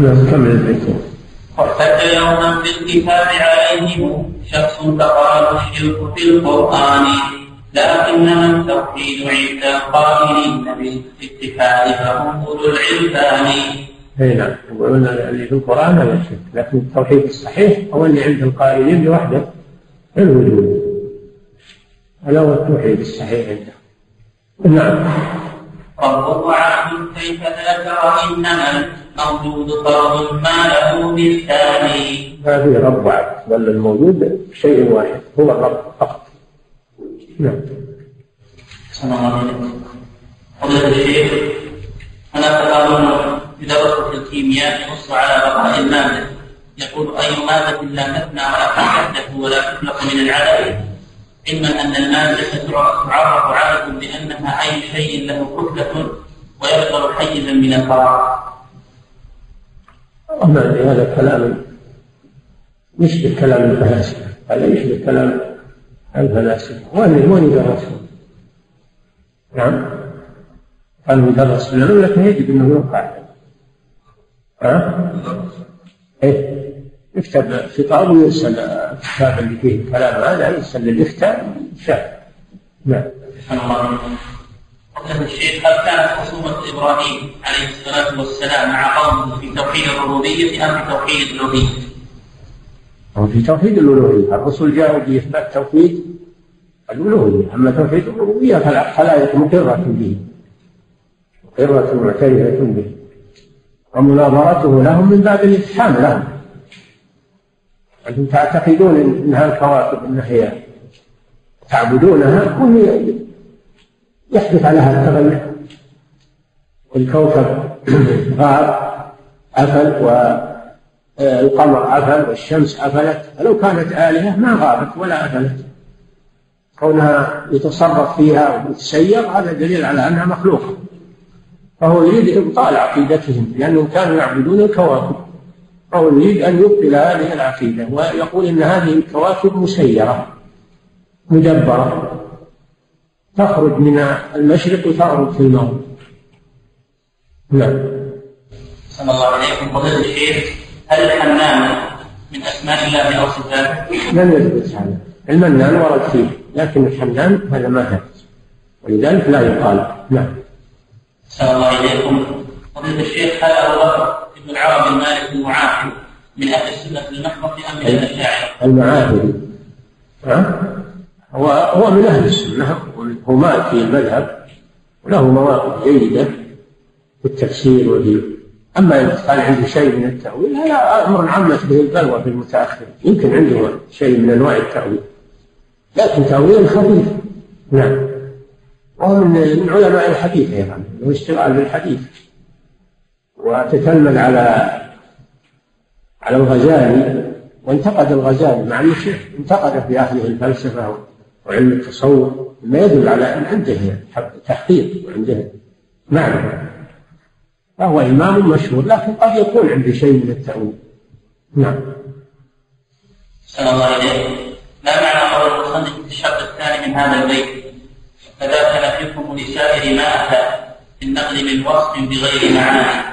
نعم كمل البيت وارتد يوما بالكتاب عليهم شخص فقال الشرك في القرآن لكنما التوحيد عند القائلين بالاتحاد فهم أولو العرفان. أي نعم يقولون اللي في القرآن هذا الشرك لكن التوحيد الصحيح هو اللي عند القائلين بوحدة الوجود هذا هو التوحيد الصحيح عنده نعم. رب عبد كيف ذاك وإنما الموجود فرض ما له ما في رب عبد بل الموجود شيء واحد هو الرب فقط. نعم. عليه وسلم فضيلة الشيخ أنا تقالون بدراسة الكيمياء ينص على بقاء المادة. يقول أي مادة لا تفنى ولا تحدث ولا تخلق من العدم علما أن المادة تعرف عادة بأنها أي شيء له كتلة ويبقى حيزا من الفراغ. ما هذا كلام يشبه كلام الفلاسفة. هذا يشبه كلام الفلاسفة. وين وين يدرسون؟ نعم. كان يدرس لنا لكن يجب إنه يوقع. ها؟ إيه. يكتب خطاب ويرسل الكتاب اللي فيه الكلام هذا يرسل للافتاء شاف نعم. فضيلة الشيخ هل كانت خصومة إبراهيم عليه الصلاة والسلام مع قومه في توحيد الربوبية أم في توحيد الألوهية؟ في توحيد الألوهية الرسل جاءوا بإثبات توحيد الألوهية أما توحيد الربوبية فالخلائق مقرة به مقرة معترفة به ومناظرته لهم من باب الاتحام لهم أنتم تعتقدون أنها الكواكب أنها تعبدونها وهي يحدث عليها التغير الكوكب غاب أفل والقمر أفل والشمس أفلت. فلو كانت آلهة ما غابت ولا أفلت. كونها يتصرف فيها ويتسير هذا دليل على أنها مخلوقة. فهو يريد إبطال عقيدتهم لأنهم كانوا يعبدون الكواكب. أو يريد أن يبطل هذه العقيدة ويقول إن هذه الكواكب مسيرة مدبرة. تخرج من المشرق وتغرب في المغرب. نعم. صلى الله عليكم. فضيلة الشيخ هل الحنان من أسماء الله أو صفاته؟ لم يثبت هذا. المنان ورد فيه لكن الحنان هذا ما ثبت. ولذلك لا يقال. نعم. صلى الله عليكم. فضيلة الشيخ هل أبو بكر ابن العربي المالك المعافي من أهل السنة المحضة أم من الأشاعرة؟ المعافي. ها؟ هو من أهل السنة هو مالكي المذهب وله مواقف جيدة في التفسير وفي أما إذا كان عنده شيء من التأويل هذا أمر عمت به البلوى في المتأخر يمكن عنده شيء من أنواع التأويل. لكن تأويل خفيف. نعم. وهو من من علماء الحديث أيضا له اشتغال بالحديث وتتلمذ على على الغزالي وانتقد الغزالي مع أنه انتقد في أهله الفلسفة وعلم التصوف ما يدل على أن عنده تحقيق وعنده معنى. فهو إمام مشهور لكن قد يكون عنده شيء من التأويل. نعم. صلى الله عليه لا معنى قول المصنف في الشرط الثاني من هذا البيت. فذاك نفيكم لسائر ما أتى النقل من وصف بغير معاني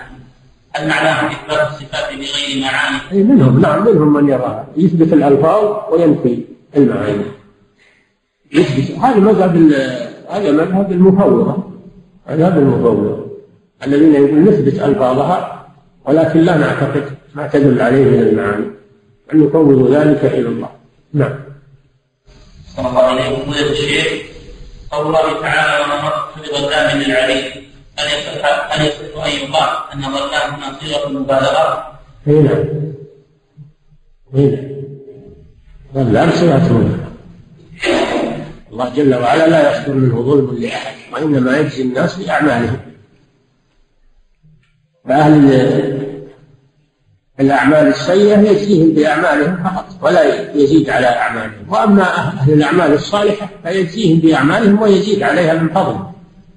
هل معناه إثبات الصفات بغير معاني؟ أي منهم نعم منهم من يرى يثبت الألفاظ وينفي المعاني. يثبت هذا مذهب هذا مذهب المفوضه مذهب المفوضه الذين يقول نثبت الفاظها ولكن لا نعتقد ما تدل عليه من المعاني أن نفوض ذلك إلى الله نعم صلى الله عليه وسلم الشيخ قول الله تعالى وما مرت بظلام للعبيد هل يصح هل يصح ان يقال ان ظلام هنا صيغه المبالغه؟ اي نعم اي نعم ظلام صيغه الله جل وعلا لا يصدر منه ظلم لأحد وإنما يجزي الناس بأعمالهم. فأهل الأعمال السيئة يجزيهم بأعمالهم فقط ولا يزيد على أعمالهم. وأما أهل الأعمال الصالحة فيجزيهم بأعمالهم ويزيد عليها من فضله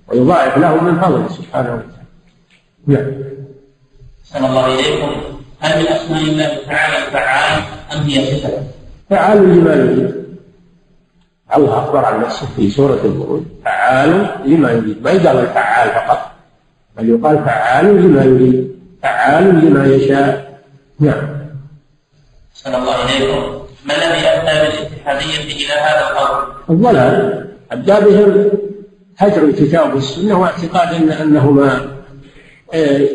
ويضاعف لهم من فضله سبحانه وتعالى. نعم. صلى الله إليكم. هل من أسماء الله تعالى الفعال أم هي صفة؟ فعال لما يريد الله أخبر عن نفسه في سورة البروج. فعال لما يريد. ما يقال الفعال فقط. بل يقال فعال لما يريد. فعال لما يشاء. نعم. صلى الله إليكم. ما الذي أدى بالاتحادية إلى هذا القول؟ الضلال. أدى بهم هجر الكتاب والسنة واعتقاد أن أنهما آه،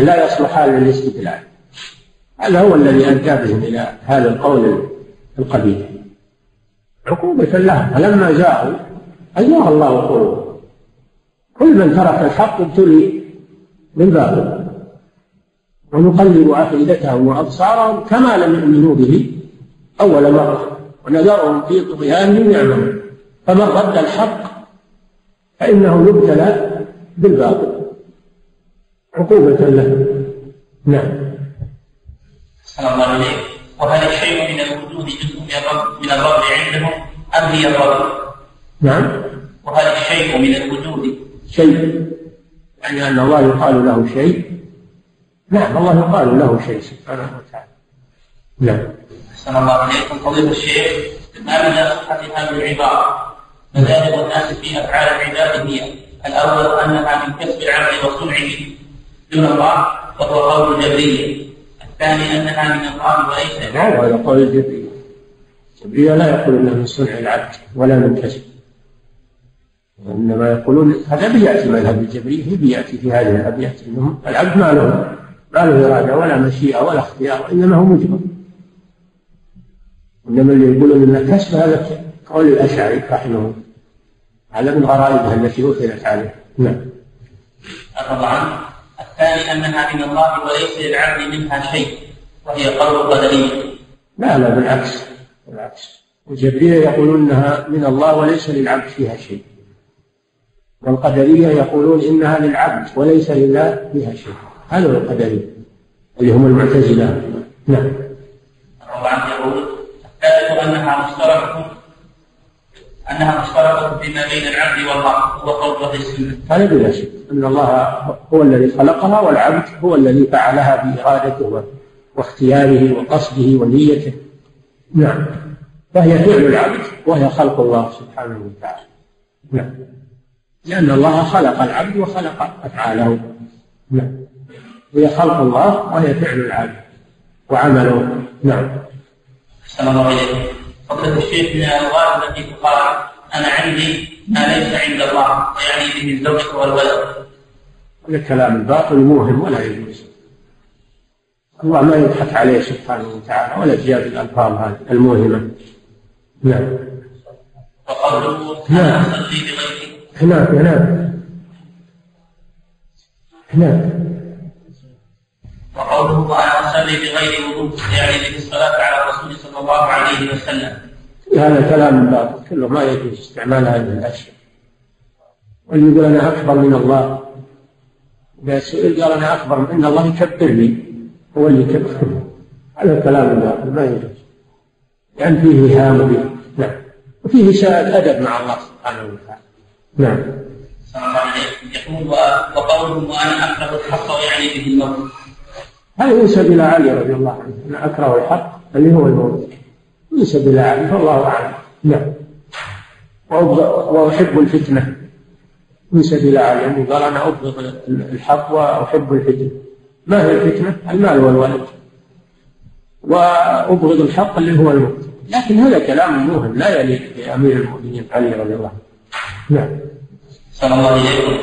لا يصلحان للاستدلال. هذا هو الذي أدى بهم إلى هذا القول القبيح. عقوبة لهم فلما جاءوا أزاغ الله قلوبهم. كل من ترك الحق ابتلي بالباطل ونقلب أفئدتهم وأبصارهم كما لم يؤمنوا به أول مرة. ونذرهم في طغيانهم يعملون. فمن رد الحق فإنه يبتلى بالباطل. عقوبة له. نعم. صلى الله وهل الشيء من الوجود من الرب عندهم أم هي الرب؟ نعم. وهل الشيء من الوجود؟ شيء. يعني أن الله يقال له شيء. نعم الله يقال له شيء سبحانه وتعالى. نعم. أحسن الله إليكم فضيلة الشيخ ما مدى صحة هذه العبارة؟ مذاهب الناس في أفعال العباد هي الأول أنها من كسب العبد وصنعه دون الله وهو قول الجبرية. الثاني أنها من الله وليس. نعم هذا قول الجبرية. الجبرية لا يقول إنها من صنع العبد ولا من كسب وإنما يقولون هذا بيأتي مذهب الجبرية بيأتي في هذه الأبيات أنهم العبد ما له ما له إرادة ولا مشيئة ولا اختيار وإنما هو مجبر إنما اللي يقولون إنه كسب هذا قول الأشعري رحمه الله. هذا من غرائبها التي أثرت عليه. نعم. طبعا الثاني أنها من الله وليس للعبد منها شيء وهي قول قدرية. لا لا بالعكس. بالعكس الجبرية يقولون أنها من الله وليس للعبد فيها شيء. والقدرية يقولون إنها للعبد وليس لله فيها شيء. هذا هو القدرية. اللي هم المعتزلة؟ نعم. طبعا يقول الثالث أنها مشتركة أنها مشتركة فيما بين العبد والله هو قول السنة. هذا بلا شك. أن الله هو الذي خلقها والعبد هو الذي فعلها بإرادته واختياره وقصده ونيته. نعم. فهي فعل. العبد وهي خلق الله سبحانه وتعالى. نعم. لأن الله خلق العبد وخلق أفعاله. نعم. هي خلق الله وهي فعل العبد وعمله. نعم. أحسن الله إليك فضيلة الشيخ من الألغاز التي تقال أنا عندي ما ليس عند الله ويعني به الزوجة والولد. هذا كلام الباطل موهم ولا يجوز. الله ما يضحك عليه سبحانه وتعالى ولا تجاب الألفاظ هذه الموهمة. نعم. وقوله نعم. هناك هناك. هناك. وقوله وأنا أصلي بغير وضوء يعني به الصلاة على الرسول صلى الله عليه وسلم. هذا كلام باطل كله ما يجوز استعمال هذه الأشياء. واللي يقول أنا أكبر من الله. إذا سئل قال أنا أكبر من الله يكبرني. هو اللي يكبر هذا كلام باطل ما يجوز. لأن فيه إهانة به نعم. وفيه إساءة أدب مع الله سبحانه وتعالى. نعم. يقول وقوله وأنا أكره الحق ويعني به الموت. هذا ينسب إلى علي رضي الله عنه. أنا أكره الحق اللي هو الموت. ينسب إلى علي فالله أعلم. نعم. وأحب الفتنة. ينسب إلى علي قال أنا أبغض الحق وأحب الفتنة. ما هي الفتنة؟ المال والولد. وأبغض الحق اللي هو الموت لكن هذا كلام موهم لا يليق بأمير المؤمنين علي رضي الله عنه. نعم. صلى الله عليه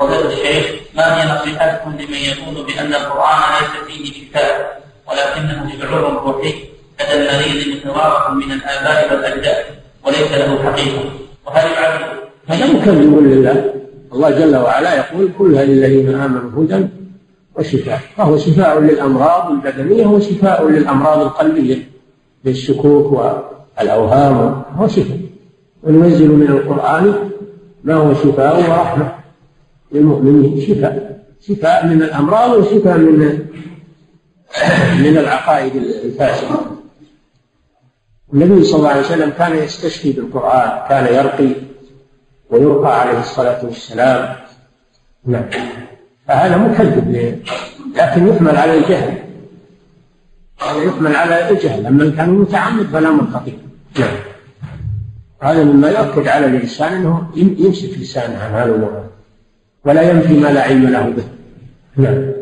فضيلة الشيخ ما هي نصيحتكم لمن يقول بأن القرآن ليس فيه شفاء ولكنه شعور روحي لدى المريض متوارث من الآباء والأجداد وليس له حقيقة؟ وهل يعد هذا مكذب لله. الله جل وعلا يقول كلها للذين آمنوا هدى وشفاء. فهو شفاء للأمراض البدنية وشفاء للأمراض القلبية للشكوك والأوهام هو شفاء. وننزل من القرآن ما هو شفاء؟ ورحمة. للمؤمنين شفاء. شفاء من الأمراض وشفاء من من العقائد الفاسدة. النبي صلى الله عليه وسلم كان يستشفي بالقرآن كان يرقي ويرقى عليه الصلاة والسلام. نعم. فهذا مكذب لكن يحمل على الجهل. هذا يحمل على الجهل. أما إن كان متعمد فلا خطير نعم. هذا مما يؤكد على الإنسان أنه يم- يمسك لسانه عن هذا الأمور ولا ينفي ما لا علم له به. نعم.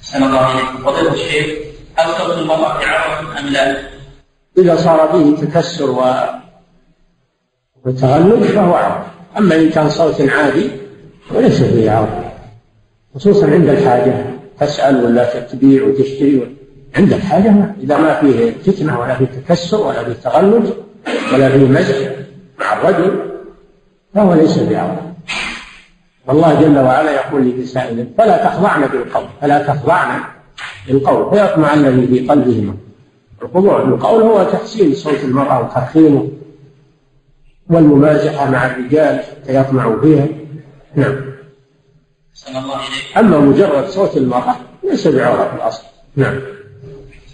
أحسن الله إليكم فضيلة الشيخ هل صوت المرأة عورة أم لا؟ إذا صار به تكسر و... وتغلب فهو عورة أما إن كان صوت عادي وليس فيه عورة خصوصا عند الحاجة. تسأل ولا تبيع وتشتري عند الحاجة إذا ما فيه فتنة ولا فيه تكسر ولا فيه تغلب ولا فيه مزح مع الرجل فهو ليس بعورة والله جل وعلا يقول لنسائه فلا تخضعن بالقول فلا تخضعن بالقول. فيطمع الذي في قلبه. مرض الخضوع بالقول هو تحسين صوت المرأة وترخيمه والممازحة مع الرجال يطمعوا فيها. نعم. أما مجرد صوت المرأة ليس بعورة في الأصل. نعم.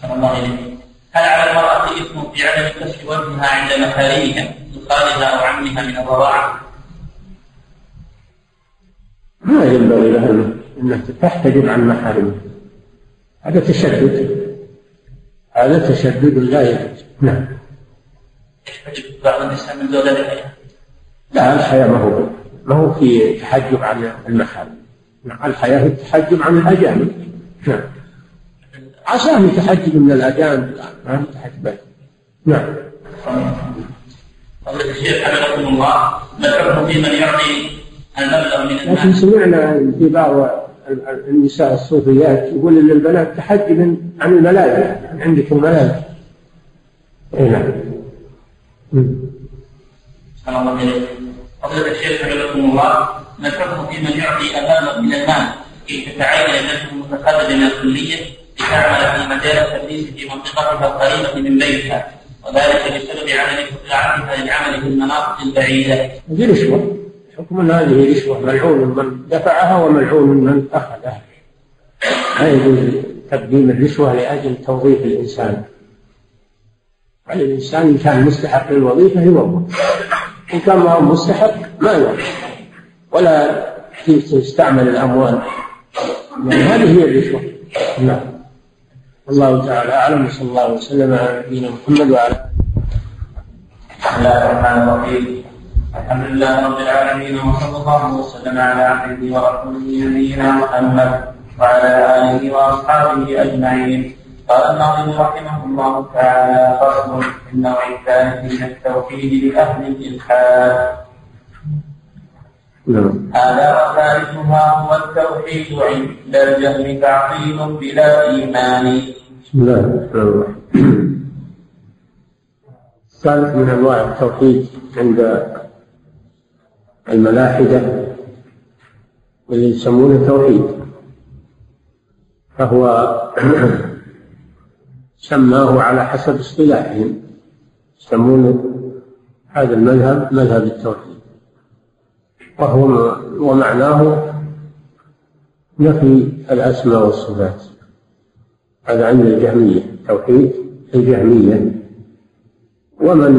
الله إليك. هل على المرأة إثم في عدم كشف وجهها عند محارمها خالها أو عمها من الرضاعة؟ ما ينبغي لها أنها تحتجب عن محارمها هذا تشدد. هذا تشدد لا يجوز. نعم. بعض النساء من زوجاتها لا الحياة ما هو ما هو في تحجب عن المحارم الحياة في التحجب عن الأجانب. نعم. عساه يتحجب من الأجانب ما يتحجب نعم. فضيلة الشيخ حفظكم الله. ما الحكم في من يعطي المبلغ من المال؟ لكن سمعنا في بعض النساء الصوفيات يقول إن البنات تحجب عن الملائكة عندك الملائكة. اي نعم. صلى الله. فضيلة الشيخ حفظكم الله. الحكم في من يعطي المبلغ من المال كي تتعين نفسه متخرجا من الكلية لتعمل في مجال التدريس في منطقتها القريبة من بيتها وذلك بسبب عدم استطاعتها للعمل في المناطق البعيدة. هذه رشوة حكم أن هذه رشوة ملعون من دفعها وملعون من أخذها. لا يجوز تقديم الرشوة لأجل توظيف الإنسان. على الإنسان إن كان مستحق للوظيفة يوظف. إن كان ما هو مستحق ما يوظف. ولا تستعمل الأموال. يعني هذه هي الرشوه. نعم. الله تعالى أعلم وصلى الله وسلم على نبينا محمد وعلى بسم الله الرحمن الرحيم الحمد لله رب العالمين وصلى الله وسلم على عبده ورسوله نبينا محمد وعلى آله وأصحابه أجمعين قال الناظم رحمه الله تعالى فصل النوع الثالث من التوحيد لأهل الإلحاد نعم. هذا وثالثها هو التوحيد عند الجهل تعطيل بلا إيمان. بسم الله الرحمن الرحيم. الثالث من أنواع التوحيد عند الملاحدة واللي يسمونه توحيد. فهو سماه على حسب اصطلاحهم. يسمونه هذا المذهب مذهب التوحيد. وهو ومعناه نفي الأسماء والصفات. هذا عند الجهمية توحيد الجهمية. ومن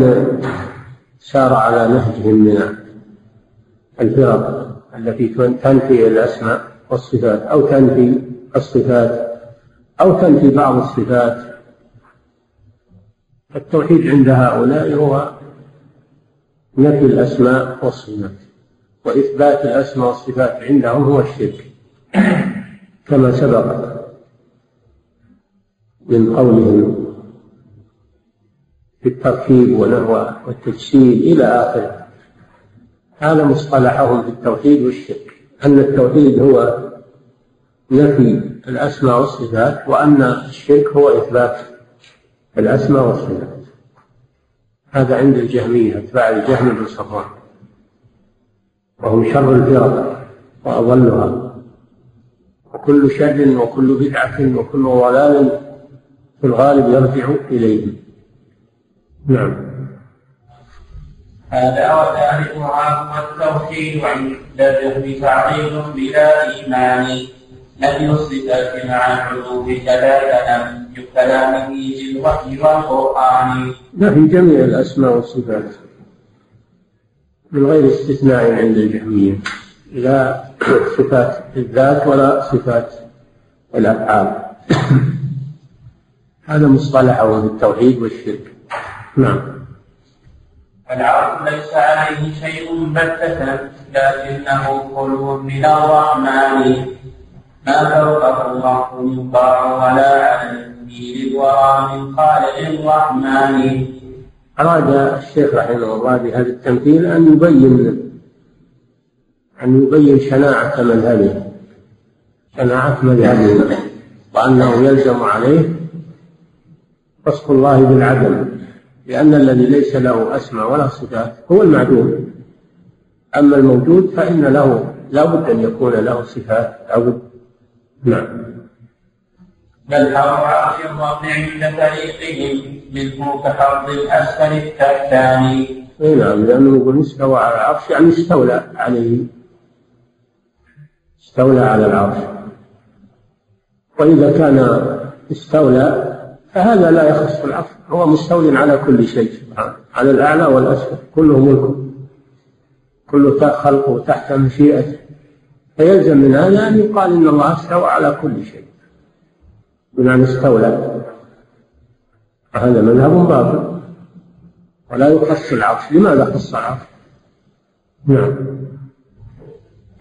سار على نهجهم من الفرق التي تنفي الأسماء والصفات أو تنفي الصفات أو تنفي بعض الصفات. التوحيد عند هؤلاء هو نفي الأسماء والصفات. وإثبات الأسماء والصفات عندهم هو الشرك. كما سبق من قولهم في التركيب ونحو والتجسيد إلى آخره. هذا مصطلحهم في التوحيد والشرك. أن التوحيد هو نفي الأسماء والصفات وأن الشرك هو إثبات الأسماء والصفات. هذا عند الجهمية أتباع الجهم بن صفوان. وهم شر الفرق وأضلها. وكل شر وكل بدعة وكل ضلال في الغالب يرجع إليه نعم. هذا وثالثها هو التوحيد عند الجهل تعظيم بلا إيمان. نفي الصفات مع العلو ثلاثة كلامه بالوحي والقرآن. نفي جميع الأسماء والصفات. من غير استثناء عند الجهمية لا صفات الذات ولا صفات الأفعال. هذا مصطلحه في التوحيد والشرك. نعم. العرض ليس عليه شيء بتة لكنه خلو من الرحمن ما فوقه الله يطاع ولا عليه للورى من خالق الرحمن أراد الشيخ رحمه الله بهذا التمثيل أن يبين أن يبين شناعة مذهبه شناعة مذهبه وأنه يلزم عليه وصف الله بالعدم لأن الذي ليس له أسماء ولا صفات هو المعدوم. أما الموجود فإن له لا بد أن يكون له صفات أو نعم. بل حرم عرش الرب عند فريقهم منه كحرب الأسفل التحتاني اي نعم لأنه يقول استوى على العرش يعني استولى عليه. استولى على العرش. وإذا كان استولى فهذا لا يخص العرش هو مستول على كل شيء سبحانه على الأعلى والأسفل كله ملكه. كل خلقه تحت مشيئته. فيلزم من هذا أن يقال إن الله استوى على كل شيء. بمعنى استولى. هذا مذهب باطل. ولا يخص العرش لماذا خص العرش نعم.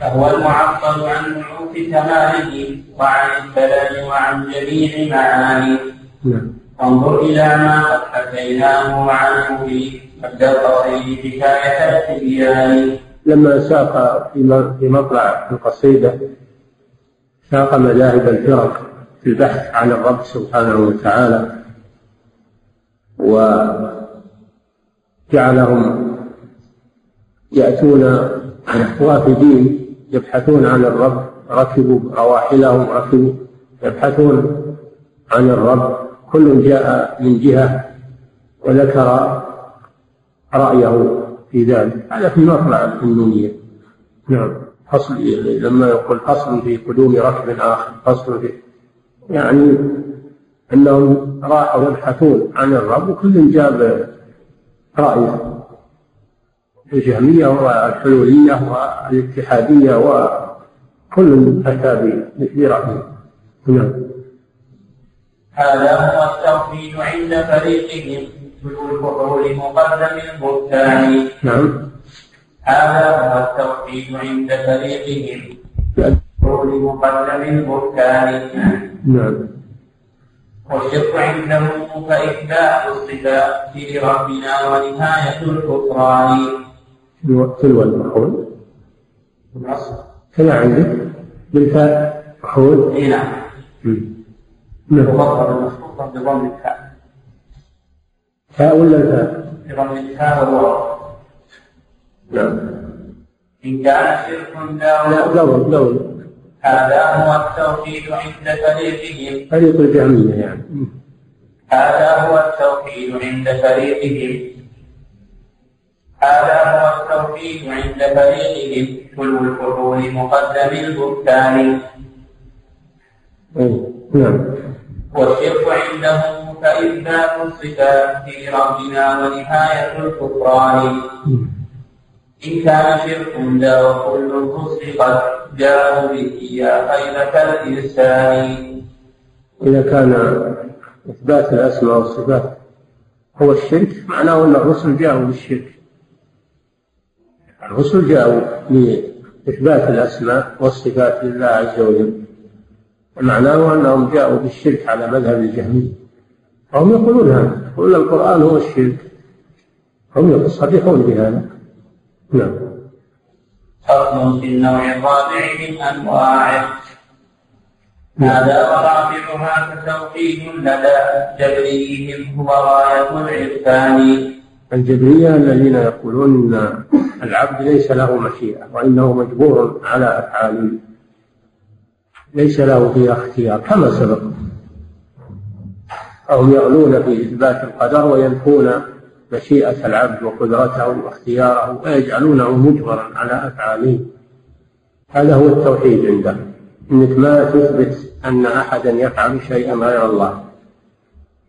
فهو المعطل عن نعوت كماله وعن الكلام وعن جميع معاني. نعم. انظر إلى ما قد حكيناه عنه في مبدأ القصيد حكاية التبيان. لما ساق في مطلع القصيدة ساق مذاهب الفرق في البحث عن الرب سبحانه وتعالى. وجعلهم يأتون وافدين يبحثون عن الرب ركبوا رواحلهم ركبوا يبحثون عن الرب. كل جاء من جهة وذكر رأيه في ذلك. هذا في مطلع النونية نعم. فصل لما يقول فصل في قدوم ركب آخر فصل في يعني أنهم راحوا يبحثون عن الرب وكل جاب رأيه الجهمية والحلولية والاتحادية وكل أتى برأيه نعم. هذا هو التوحيد عند فريقهم البحور مقدم البهتان. نعم. هذا هو التوحيد عند فريقهم البحور مقدم البهتان. نعم. والشرك عندهم فإثبات الصفات لربنا ونهاية الكفران تلو المحول النص كما عندك بالفاء محول اي نعم. نعم تفضل المخطوطة بضم الفاء فاء ولا الفاء؟ بضم الفاء والواو نعم إن كان شرك لا. داود دور دور هذا هو التوحيد عند فريقهم. فريق الجهمية يعني. هذا هو التوحيد عند فريقهم. هذا هو التوحيد عند فريقهم. كل الفحول مقدم البهتان أي نعم. والشرك عندهم فإثبات الصفات لربنا ونهاية الكفران. إن كان شرك ذا وكل الكفر قد جاءوا به يا خيبة الإنسان. إذا كان إثبات الأسماء والصفات هو الشرك معناه أن الرسل جاءوا بالشرك. الرسل جاءوا لإثبات الأسماء والصفات لله عز وجل. ومعناه أنهم جاءوا بالشرك على مذهب الجهمية. وهم يقولون هذا يقولون القرآن هو الشرك. هم يصرحون بهذا. نعم. فصل في النوع الرابع من أنواعه هذا ورابعها فتوحيد لدى جبريهم هو غاية العرفان الجبرية الذين يقولون أن العبد ليس له مشيئة وإنه مجبور على أفعاله ليس له فيها اختيار كما سبق. فهم يغلون في إثبات القدر وينفون مشيئة العبد وقدرته واختياره ويجعلونه مجبرا على أفعاله. هذا هو التوحيد عندهم إنك ما تثبت أن احدا يفعل شيئا غير الله.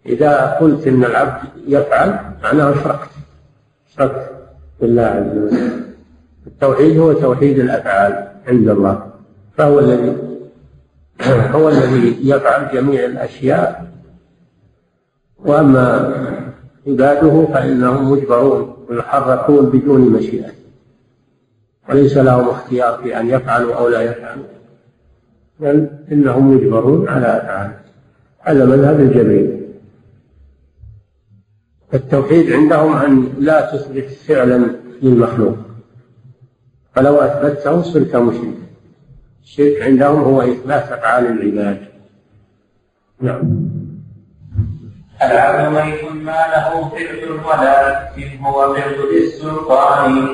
إذا قلت إن العبد يفعل معناه اشركت اشركت بالله عز وجل. التوحيد هو توحيد الأفعال عند الله. فهو الذي هو الذي يفعل جميع الأشياء. وأما عباده فإنهم مجبرون ويحركون بدون مشيئة. وليس لهم اختيار في أن يفعلوا أو لا يفعلوا. بل إنهم مجبرون على أفعاله هذا مذهب الجبرية التوحيد عندهم أن لا تثبت فعلا للمخلوق. فلو أثبته صرت مشركا. الشرك عندهم هو إثبات أفعال العباد. نعم. العبد ميت ما له فعل ولا إن هو فعل للسلطان.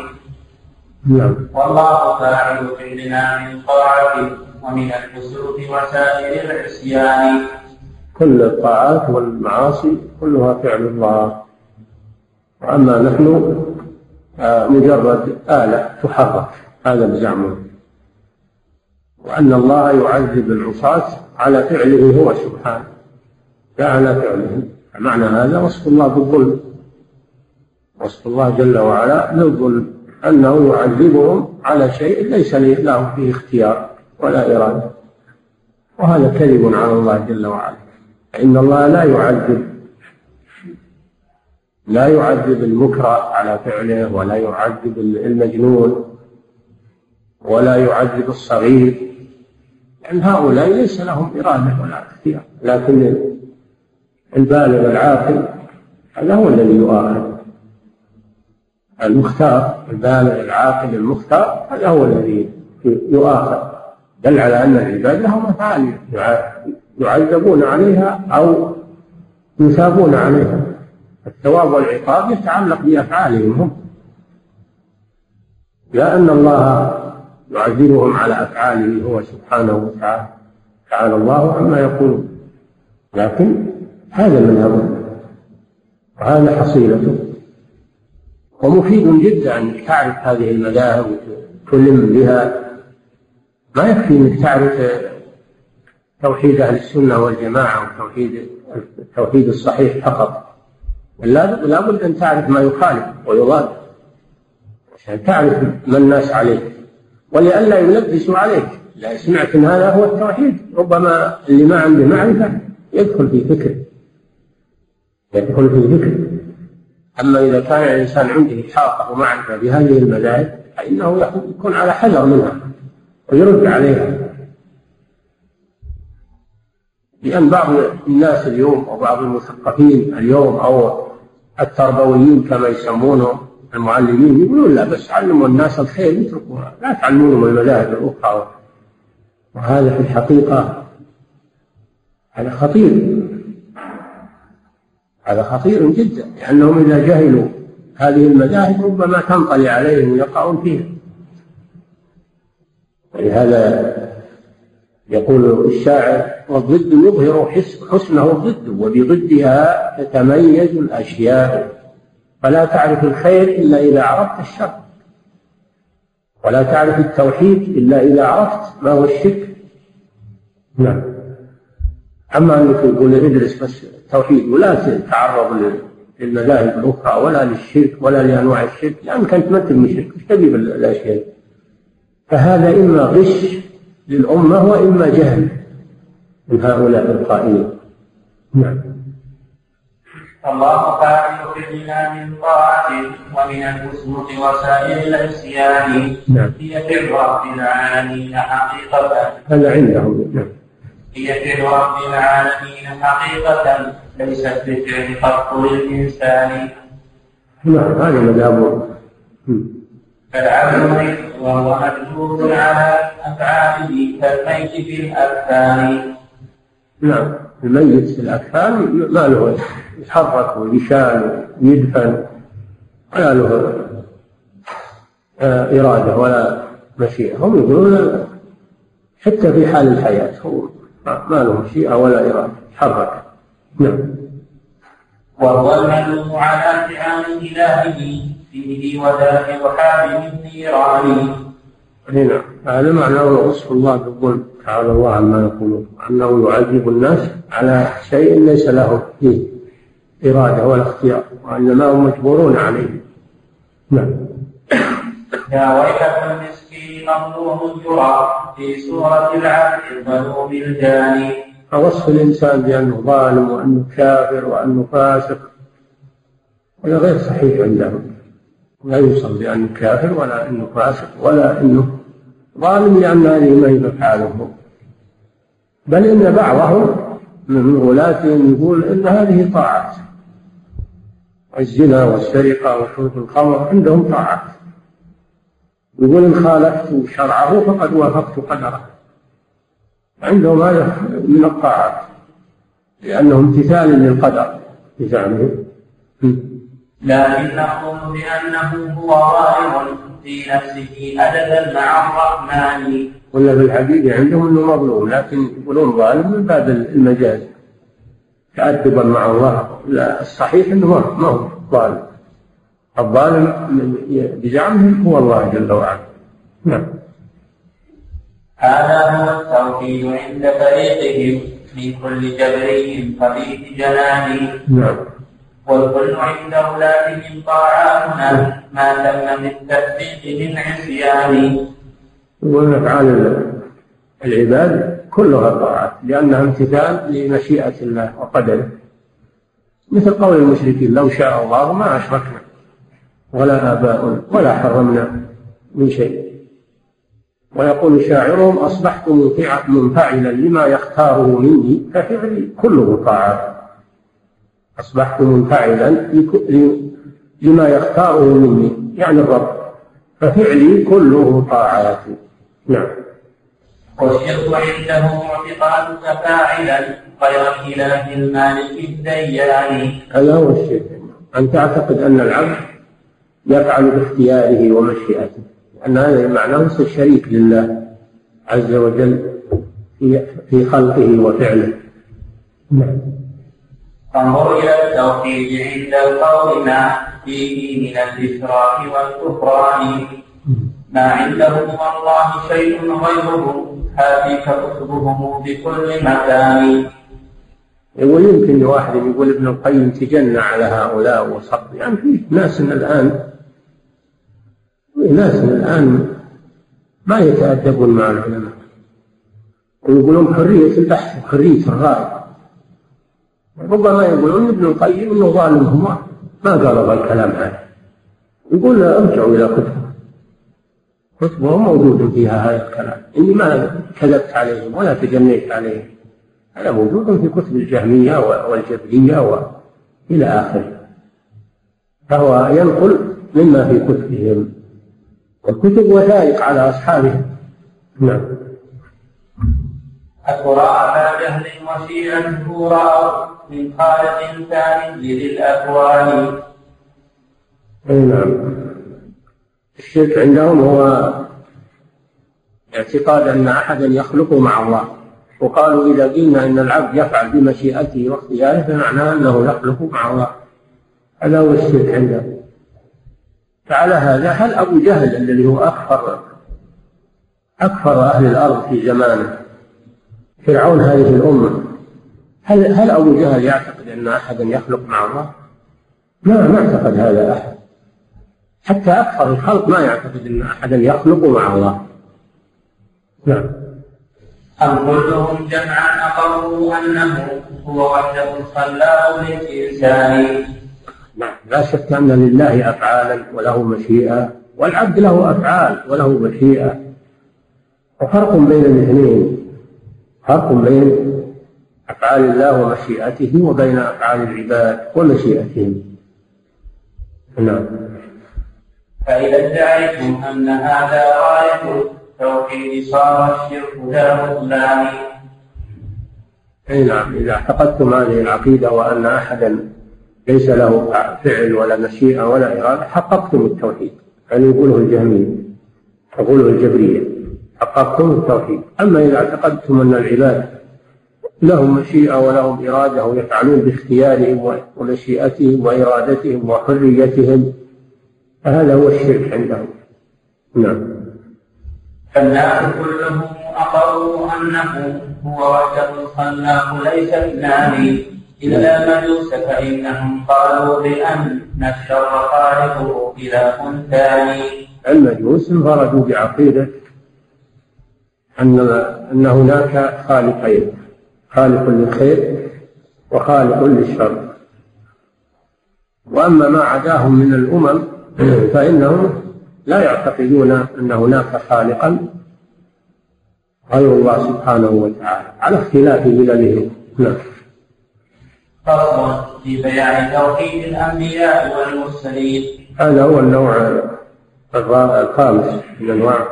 نعم. والله فاعل فعلنا من طاعة ومن الفسوق وسائر العصيان. كل الطاعات والمعاصي كلها فعل الله. وأما نحن آه، مجرد آلة تحرك هذا بزعمهم وأن الله يعذب العصاة على فعله هو سبحانه لا على فعله. معنى هذا وصف الله بالظلم. وصف الله جل وعلا بالظلم. أنه يعذبهم على شيء ليس لهم فيه اختيار ولا إرادة. وهذا كذب على الله جل وعلا. فإن الله لا يعذب لا يعذب المكره على فعله ولا يعذب المجنون ولا يعذب الصغير. لأن هؤلاء ليس لهم إرادة ولا اختيار. لكن البالغ العاقل هذا هو الذي يؤاخذ. المختار البالغ العاقل المختار هذا هو الذي يؤاخذ. دل على أن العباد لهم أفعال يعذبون عليها أو يثابون عليها. الثواب والعقاب يتعلق بأفعالهم هم. لا أن الله يعذبهم على أفعاله هو سبحانه وتعالى. تعالى الله عما يقول لكن هذا مذهبه وهذا حصيلته. ومفيد جدا أنك تعرف هذه المذاهب وتلم بها. ما يكفي أنك تعرف توحيد أهل السنة والجماعة وتوحيد التوحيد الصحيح فقط. لا بد أن تعرف ما يخالف ويضاد. عشان تعرف ما الناس عليه. ولئلا يلبسوا عليك. لا سمعت إن هذا هو التوحيد. ربما اللي ما عنده معرفه يدخل في فكر. يدخل في فكر أما إذا كان الإنسان عنده احاطه ومعرفة بهذه المذاهب فإنه يكون على حذر منها ويرد عليها. لأن بعض الناس اليوم أو بعض المثقفين اليوم أو التربويين كما يسمونهم المعلمين يقولون لا بس علموا الناس الخير اتركوها. لا تعلمونهم المذاهب الأخرى. وهذا في الحقيقة هذا خطير. هذا خطير جدا لأنهم إذا جهلوا هذه المذاهب ربما تنطلي عليهم ويقعون فيها. ولهذا يقول الشاعر والضد يظهر حسنه الضد وبضدها تتميز الأشياء. فلا تعرف الخير إلا إذا عرفت الشر. ولا تعرف التوحيد إلا إذا عرفت ما هو الشرك. نعم. أما أنك تقول ادرس بس التوحيد ولا تتعرض للمذاهب الأخرى ولا للشرك ولا لأنواع الشرك. لأنك أنت ما أنت مشرك إيش تبي بالأشياء فهذا إما غش للأمة وإما جهل من هؤلاء القائلين. نعم. الله فاعل فعلنا من طاعته ومن الوسوق وسائر العصيان نعم. هي في رب العالمين حقيقة. هذا عندهم نعم. هي رب العالمين حقيقة ليست بفعل قط للإنسان. نعم هذا مذهبهم فالعبد وهو مجبور على أفعاله كالميت في الأكفان نعم الميت في الأكفان ما له يتحرك ويشال ويدفن ولا له آه، إرادة ولا مشيئة هم يقولون حتى في حال الحياة هو ما له مشيئة ولا إرادة يتحرك نعم. وهو المدعو على امتحان إلهه فيه ودافع حامل النيران. هنا هذا معناه وصف الله بالظلم. تعالى الله عما يقولون. أنه يعذب الناس على شيء ليس له فيه إرادة ولا اختيار وإنما هم مجبورون عليه. نعم. يا ويلة مظلوم يرى في سورة العبد الظلوم الجاني فوصف الإنسان بأنه ظالم وأنه كافر وأنه فاسق هذا غير صحيح عندهم. لا يوصف بأنه كافر ولا أنه فاسق ولا أنه ظالم لأن هذه ما هي بل إن بعضهم من غلاتهم يقول إن هذه طاعات الزنا والسرقة وشرب الخمر عندهم طاعات يقول إن خالفت شرعه فقد وافقت قدره. عندهم هذا من الطاعات لأنه امتثال للقدر. بزعمهم لكن نقول بأنه هو ظاهر في نفسه أدبا مع الرحمن. ولا في الحقيقة عندهم أنه مظلوم لكن يقولون ظالم من باب المجاز. تأدبا مع الله. لا الصحيح أنه ما هو ظالم. الظالم بزعمهم هو الله جل وعلا. نعم. هذا هو التوحيد عند فريقهم في كل جبري خبيث جنان نعم. والكل عند أولادهم طاعاتنا ما تم بالتثبيت من عصيان يقول أفعال العباد كلها طاعات لأنها امتثال لمشيئة الله وقدره. مثل قول المشركين لو شاء الله ما أشركنا. ولا آباؤنا ولا حرمنا من شيء. ويقول شاعرهم أصبحت منفعلا لما يختاره مني ففعلي كله طاعات أصبحت منفعلا لما يختاره مني يعني الرب. ففعلي كله طاعات. نعم. والشرك عنده اعتقادك فاعلا غير الاله المالك الديان. هذا هو الشرك أن تعتقد أن العبد يفعل باختياره ومشيئته. أن هذا معناه يصير شريك لله عز وجل في خلقه وفعله. نعم. فانظر إلى التوحيد عند القول ما فيه من الإشراك والكفران. ما عندهم والله شيء غيره. هاتيك كتبهم بكل مكان. يقول يمكن واحد يقول ابن القيم تجنى على هؤلاء وصف يعني في ناس الآن ناس الآن ما يتأدبون مع العلماء ويقولون حرية البحث وحرية الرأي ربما يقولون ابن القيم إنه ظالم هو. ما قال هذا الكلام هذا يقول ارجعوا إلى كتبه كتبه موجود فيها هذا الكلام. إني ما كذبت عليهم ولا تجنيت عليهم. هذا موجود في كتب الجهمية والجبريه والى آخره. فهو ينقل مما في كتبهم. والكتب وثائق على اصحابهم نعم. أترى جهل وشيعته رأوا من خالق ثاني لذي الأكوان أي نعم. الشرك عندهم هو اعتقاد أن أحدا يخلق مع الله. وقالوا إذا قلنا أن العبد يفعل بمشيئته واختياره فمعناه أنه يخلق مع الله. هذا هو الشرك عندهم. فعلى هذا هل أبو جهل الذي هو أكثر أكثر أهل الأرض في زمانه؟ فرعون هذه الأمة هل هل أبو جهل يعتقد أن أحدا يخلق مع الله؟ ما ما اعتقد هذا أحد. حتى أكثر الخلق ما يعتقد أن أحدا يخلق مع الله. نعم. أم كلهم جمعا أقروا أنه هو وحده الخلاق للإنسان. نعم لا شك أن لله أفعالا وله مشيئة والعبد له أفعال وله مشيئة. وفرق بين الاثنين فرق بين أفعال الله ومشيئته وبين أفعال العباد ومشيئتهم. نعم. فإذا ادعيتم أن هذا غاية التوحيد صار الشرك لا بطلان أي نعم إذا اعتقدتم هذه العقيدة وأن أحدا ليس له فعل ولا مشيئة ولا إرادة حققتم التوحيد. يعني يقوله الجهمية يقوله الجبرية حققتم التوحيد. أما إذا اعتقدتم أن العباد لهم مشيئة ولهم إرادة ويفعلون باختيارهم ومشيئتهم وإرادتهم وحريتهم فهذا هو الشرك عندهم. نعم. فالناس كلهم أقروا أنه هو وحده الخلاق ليس اثنان إلا المجوس فإنهم قالوا بأن الشر خالقه إله ثاني المجوس انفردوا بعقيدة أن أن هناك خالقين خالق للخير وخالق للشر. وأما ما عداهم من الأمم فإنهم لا يعتقدون أن هناك خالقا. غير الله سبحانه وتعالى على اختلاف مللهم نعم. فصل في بيان توحيد الأنبياء والمرسلين. هذا هو النوع الخامس من أنواع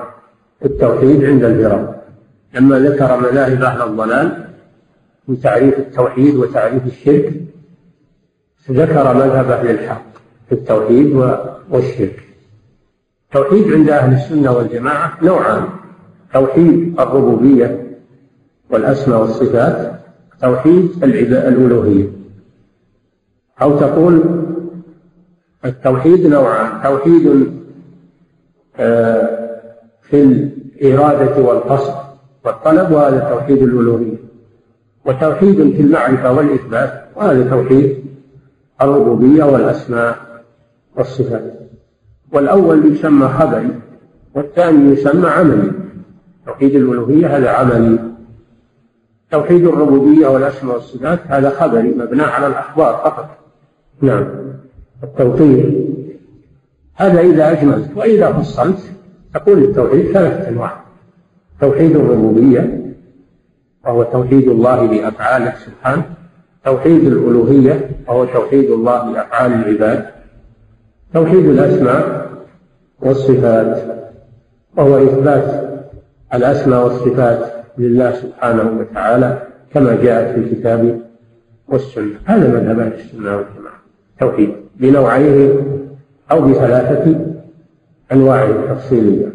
التوحيد عند الفرق لما ذكر مذاهب أهل الضلال في تعريف التوحيد وتعريف الشرك ذكر مذهب أهل الحق في التوحيد والشرك. التوحيد عند أهل السنة والجماعة نوعان. توحيد الربوبية والأسماء والصفات توحيد الألوهية. أو تقول التوحيد نوعان توحيد آه، في الإرادة والقصد والطلب وهذا توحيد الألوهية. وتوحيد في المعرفة والإثبات وهذا توحيد الربوبية والأسماء والصفات. والأول يسمى خبري والثاني يسمى عملي. توحيد الألوهية هذا عملي. توحيد الربوبية والأسماء والصفات هذا خبري مبنى على الأخبار فقط. نعم. التوحيد هذا إذا أجملت وإذا فصلت تقول التوحيد ثلاثة أنواع. توحيد الربوبية وهو توحيد الله بأفعاله سبحانه. توحيد الألوهية وهو توحيد الله بأفعال العباد. توحيد الأسماء والصفات وهو إثبات الأسماء والصفات لله سبحانه وتعالى كما جاءت في الكتاب والسنة. هذا مذهب أهل السنة. والجماعة توحيد بنوعيه أو بثلاثة أنواع تفصيلية.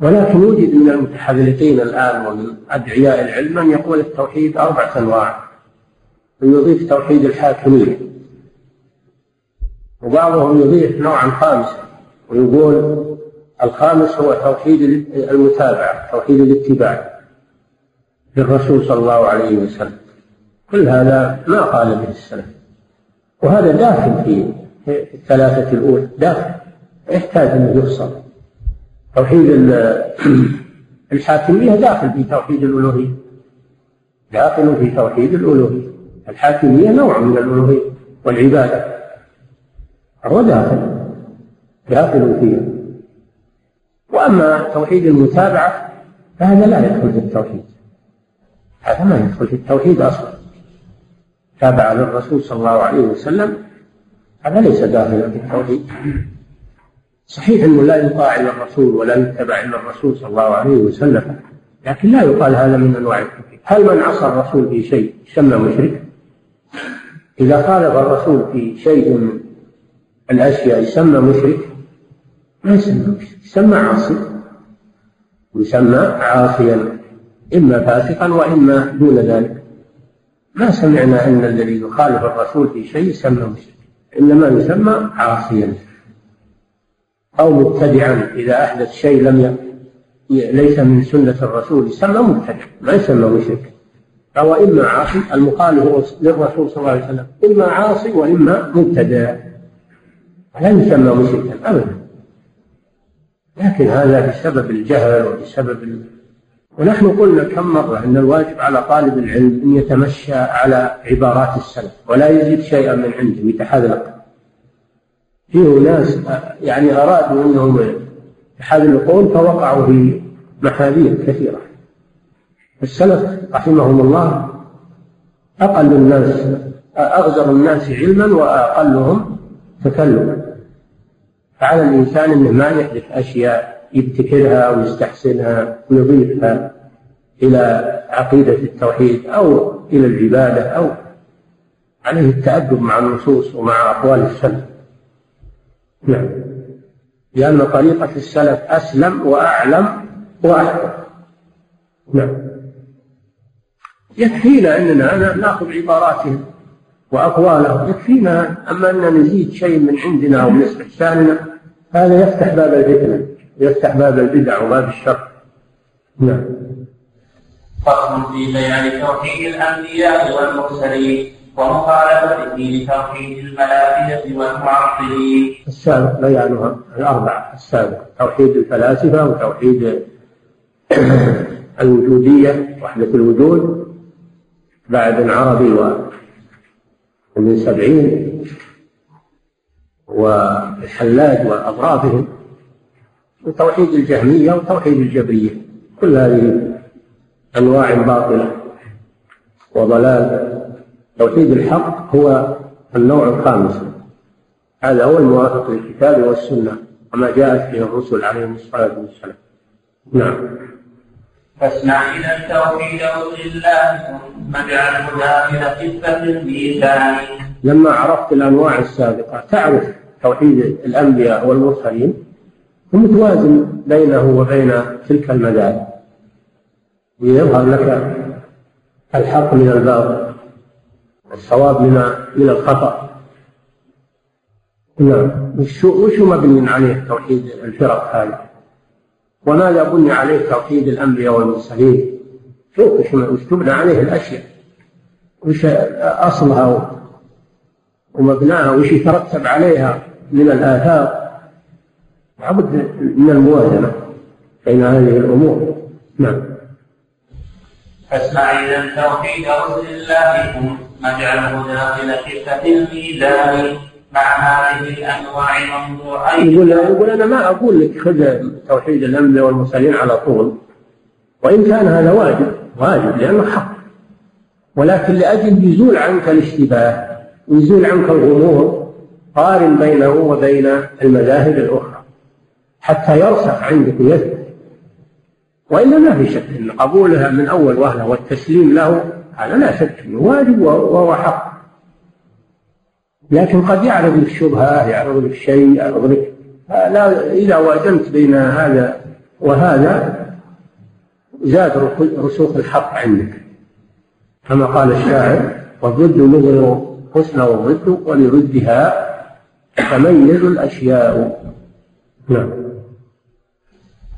ولكن يوجد من المتحذلقين الآن ومن أدعياء العلم من يقول التوحيد أربعة أنواع ويضيف توحيد الحاكمية وبعضهم يضيف نوعا خامسا ويقول الخامس هو توحيد المتابعة توحيد الاتباع للرسول صلى الله عليه وسلم. كل هذا ما قال به السلف. وهذا داخل في الثلاثة الأولى. داخل. يحتاج أن يفصل توحيد الحاكمية داخل في توحيد الألوهية. داخل في توحيد الألوهية. الحاكمية نوع من الألوهية والعبادة. هو داخل. داخل فيها. وأما توحيد المتابعة فهذا لا يدخل في التوحيد. هذا ما يدخل في التوحيد أصلا. تابع للرسول صلى الله عليه وسلم هذا ليس داخلا في التوحيد. صحيح أنه لا يطاع إلا الرسول ولا يتبع إلا الرسول صلى الله عليه وسلم لكن لا يقال هذا من أنواع التوحيد. هل من عصى الرسول في شيء يسمى مشرك؟ إذا خالف الرسول في شيء من الأشياء يسمى مشرك؟ ما يسمى مشرك يسمى عاصي يسمى عاصيا إما فاسقا وإما دون ذلك. ما سمعنا أن الذي يخالف الرسول في شيء يسمى مشرك إنما يسمى عاصيا أو مبتدعا إذا أحدث شيء لم. ليس من سنة الرسول يسمى مبتدع ما يسمى مشرك فهو إما عاصي المخالف للرسول صلى الله عليه وسلم إما عاصي وإما مبتدع لا يسمى مشركا أبدا لكن هذا بسبب الجهل وبسبب. ونحن قلنا كم مرة أن الواجب على طالب العلم أن يتمشى على عبارات السلف ولا يزيد شيئا من عنده يتحذلق فيه ناس يعني أرادوا أنهم يحذلقون فوقعوا في محاذير كثيرة. السلف رحمهم الله أقل الناس أغزر الناس علما وأقلهم تكلما. فعلى الإنسان أنه ما يحدث أشياء يبتكرها ويستحسنها ويضيفها إلى عقيدة التوحيد أو إلى العبادة أو عليه التأدب مع النصوص ومع أقوال السلف. نعم. لأن طريقة السلف أسلم وأعلم وأحكم. نعم. يكفينا أننا نأخذ عباراتهم وأقوالهم. يكفينا أما أن نزيد شيء من عندنا أو من استحساننا هذا يفتح باب الفتنة. يفتح باب البدع وباب الشر. نعم. فصل في بيان توحيد الأنبياء والمرسلين ومخالفته لتوحيد الملائكة والمعطلين. السابق بيانها الاربعه السابق توحيد الفلاسفة وتوحيد الوجودية وحدة الوجود بعد العربي ومن سبعين والحلاج وأطرافهم. وتوحيد الجهمية وتوحيد الجبرية. كل هذه أنواع باطلة وضلال. توحيد الحق هو النوع الخامس. هذا هو الموافق للكتاب والسنة وما جاءت به الرسل عليهم الصلاة والسلام. نعم. فاسمع إذا التوحيد لله ثم اجعله داخل خفة الميزان. لما عرفت الأنواع السابقة تعرف توحيد الأنبياء والمرسلين؟ ومتوازن بينه وبين تلك المذاهب. ليظهر لك الحق من الباطل الصواب من من الخطأ. نعم. وشو وشو مبني عليه توحيد الفرق هذه؟ وماذا بني عليه توحيد الأنبياء والمرسلين. شوف وش تبنى عليه الأشياء. وش أصلها ومبناها وش يترتب عليها من الآثار. لابد من الموازنة بين هذه الأمور. نعم. فاسمع إذا توحيد رسل الله ثم اجعله داخل كفة الميزان مع هذه الأنواع منظورين يقول يقول أنا ما أقول لك خذ توحيد الأنبياء والمرسلين على طول. وإن كان هذا واجب واجب لأنه حق. ولكن لأجل يزول عنك الاشتباه ويزول عنك الغموض قارن بينه وبين المذاهب الأخرى. حتى يرسخ عندك ويثبت وإلا ما في شك أن قبولها من أول وهلة والتسليم له هذا لا شك أنه واجب وهو حق. لكن قد يعرض لك شبهة يعرض لك شيء يعرض لك لا إذا وازنت بين هذا وهذا زاد رسوخ الحق عندك. كما قال الشاعر والضد مظهر حسن والضد ولردها تميز الأشياء. نعم.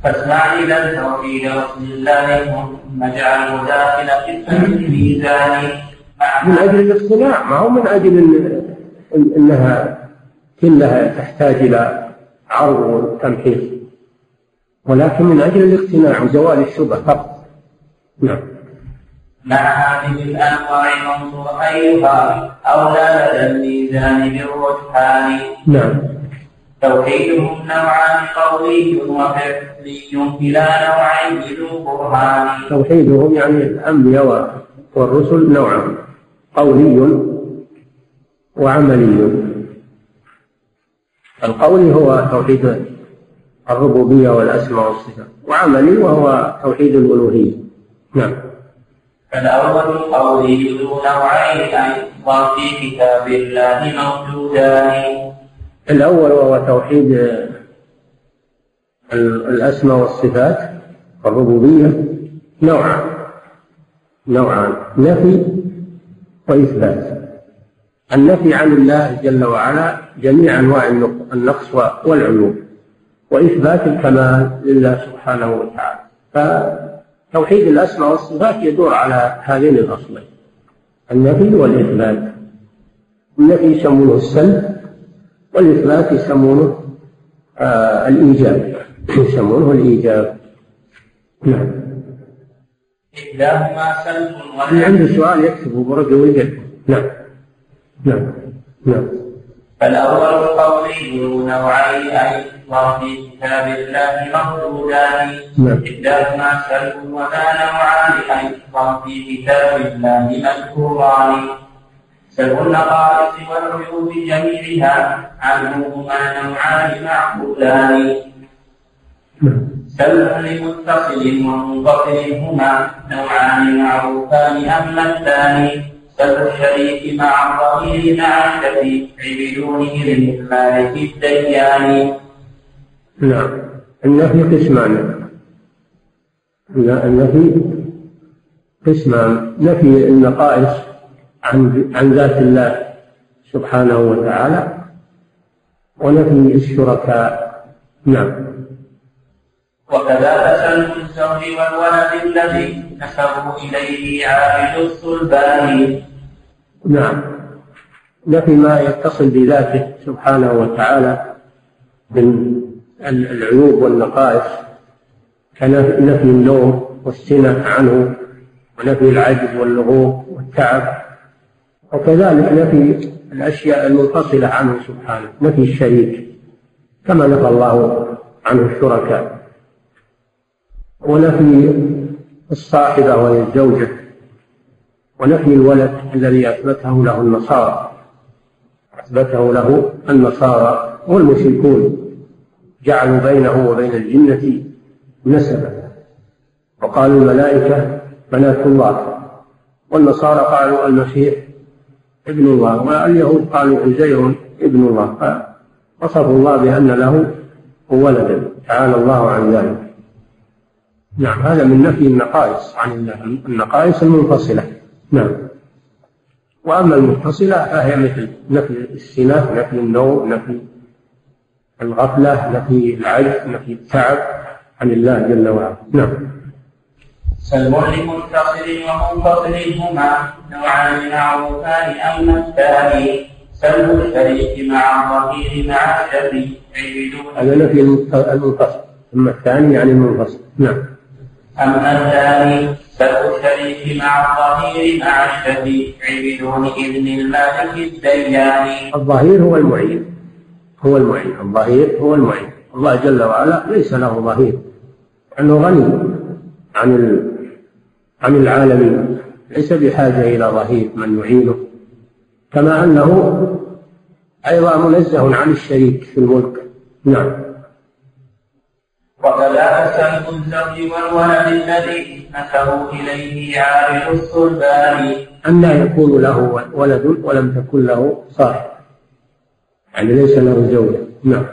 فاسمع إلى التوحيد رسول الله ثم اجعله داخل قسم الميزان. من أجل الاقتناع ما هو من أجل إنها كلها تحتاج إلى عرض وتمحيص. ولكن من أجل الاقتناع وزوال الشبهة فقط. نعم. مع هذه الأنواع منظور أيها؟ أولى لدى الميزان بالرجحان. نعم. توحيدهم نوعان قولي وفعلي كلا نوعين ذو برهان توحيدهم يعني الأنبياء والرسل نوعان قولي وعملي. القولي هو توحيد الربوبية والأسماء والصفات وعملي وهو توحيد الألوهية. نعم. فالأول القولي ذو نوعين أيضا في كتاب الله موجودان. الأول وهو توحيد الأسماء والصفات الربوبية نوعان. نوعان. نفي وإثبات. النفي عن الله جل وعلا جميع أنواع النقص والعيوب. وإثبات الكمال لله سبحانه وتعالى. فتوحيد الأسماء والصفات يدور على هذين الأصلين. النفي والإثبات. النفي يسمونه السلب. والاثبات يسمونه آه الإيجاب. يسمونه الإيجاب. نعم. إحداهما سلب اللي عنده سؤال يكتبه برقة ويقدم نعم. نعم. نعم. فالأول قولي نوعين أيضا في كتاب الله مردودان نعم. إحداهما سلب وما نوعان أيضا في كتاب الله مذكوران. النقائص والعيوب جميعها عنهما نوعان معقولان سلب لمتصل ومنفصل هما نوعان معروفان أما الثاني سلب الشريك مع الضمير مع الشفيع بدونه للمالك الديان. نعم. النفي قسمان. النفي قسمان. نفي النقائص. عن عن ذات الله سبحانه وتعالى ونفي الشركاء. نعم. وكذا سلب الزوج والولد الذي نسبوا إليه عابد الصلبان. نعم. نفي ما يتصل بذاته سبحانه وتعالى من العيوب والنقائص كنفي النوم والسنة عنه ونفي العجز واللغوب والتعب. وكذلك نفي الأشياء المنفصلة عنه سبحانه نفي الشريك كما نفى الله عنه الشركاء. ونفي الصاحبة وهي الزوجة ونفي الولد الذي أثبته له النصارى أثبته له النصارى والمشركون جعلوا بينه وبين الجنة نسبا. وقالوا الملائكة بنات الله والنصارى قالوا المسيح ابن الله واليهود قالوا عزير ابن الله. وصفوا الله بأن له ولدا. تعالى الله عن ذلك. نعم هذا من نفي النقائص عن الله. النقائص المنفصلة. نعم. وأما المتصلة فهي مثل نفي السنة نفي النوم نفي الغفلة نفي العجز نفي التعب عن الله جل وعلا. نعم. لمتصل ومنفصل هما نوعان معروفان أما الثاني. سلب الشريك مع الظهير مع الشريك هذا نفي المنفصل. أما الثاني يعني المنفصل. نعم. أما الثاني سلب الشريك مع الظهير مع الشفيع بدون إذن المالك الديان الظهير هو المعين. هو المعين. الظهير هو المعين. الله جل وعلا ليس له ظهير أنه غني عن عن العالمين. ليس بحاجة إلى ظهير من يعينه. كما أنه أيضا منزه عن الشريك في الملك. نعم. وكذا سلب الزوج والولد الذي نسبوا إليه عامل الصلبان. أن يكون له ولد ولم تكن له صاحب. يعني ليس له زوجة. نعم.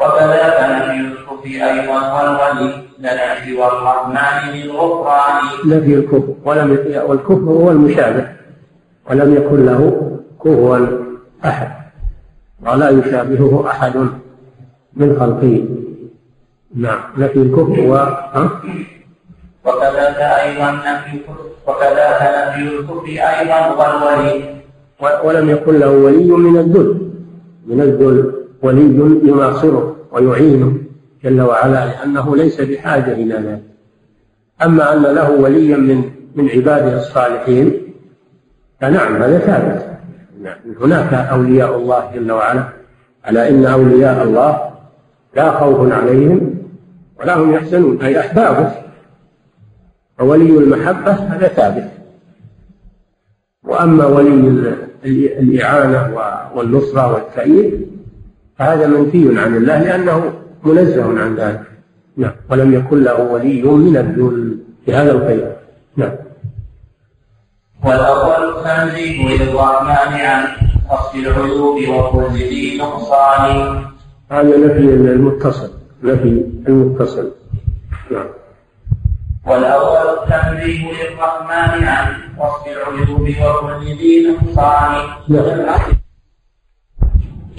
وكذا نفي الكفر أيضا والولي. لنفي والرحمن للغفران. نفي الكفر ولم والكفر هو المشابه ولم يكن له كفوا أحد ولا يشابهه أحد من خلقه. نعم نفي الكفر و وكذلك أيضا نفي وكذلك نفي الكفر أيضا والولي. ولم يكن له ولي من الذل من الذل ولي يناصره ويعينه. جل وعلا لأنه ليس بحاجة إلى ذلك. أما أن له وليا من من عباده الصالحين فنعم هذا ثابت. هناك أولياء الله جل وعلا على إن أولياء الله لا خوف عليهم ولا هم يحزنون أي أحبابه. فولي المحبة هذا ثابت. وأما ولي الإعانة والنصرة والتأييد فهذا منفي عن الله لأنه منزه عن ذلك. نعم. ولم يكن له ولي من الذل في هذا الخير. نعم. والأول تنزيه للرحمن عن قصد العيوب وكل ذي نقصان هذا نفي المتصل. نفي المتصل. نعم. والأول التنزيه للرحمن عن وصف العيوب وكل ذي نقصان نعم.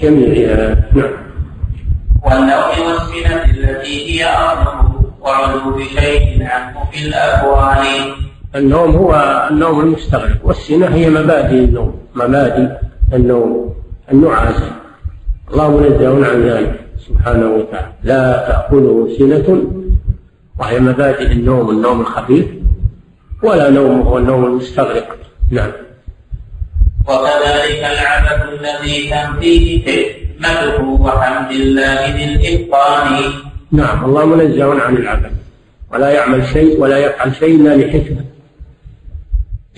جميعها. نعم. والنوم والسنة التي هي أرضه وعلو شيء عنه في الأكوان. النوم هو النوم المستغرق والسنة هي مبادئ النوم مبادئ النوم النعاس الله منزه عن ذلك سبحانه وتعالى. لا تأخذه سنة وهي مبادئ النوم النوم الخفيف ولا نوم هو النوم المستغرق. نعم. وكذلك العبث الذي تنفيه حكمته وحمد الله بالإتقان نعم الله منزه عن العبث ولا يعمل شيء ولا يفعل شيء إلا لحكمة.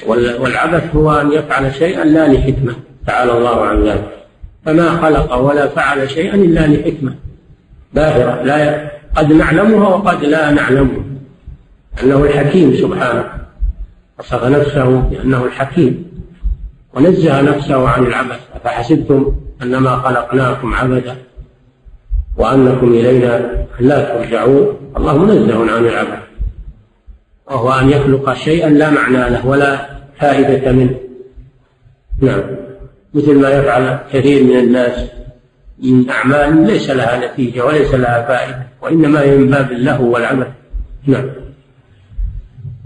والعبث هو أن يفعل شيئا لا لحكمة. تعالى الله عن ذلك. فما خلق ولا فعل شيئا إلا لحكمة. باهرة. لا قد نعلمها وقد لا نعلمها. أنه الحكيم سبحانه. وصف نفسه بأنه الحكيم. ونزه نفسه عن العبث. أفحسبتم أنما خلقناكم عبثا وأنكم إلينا لا ترجعون. الله منزه عن العبث وهو أن يخلق شيئا لا معنى له ولا فائدة منه. نعم مثل ما يفعل كثير من الناس من أعمال ليس لها نتيجة وليس لها فائدة وإنما هي من باب اللهو والعبث نعم.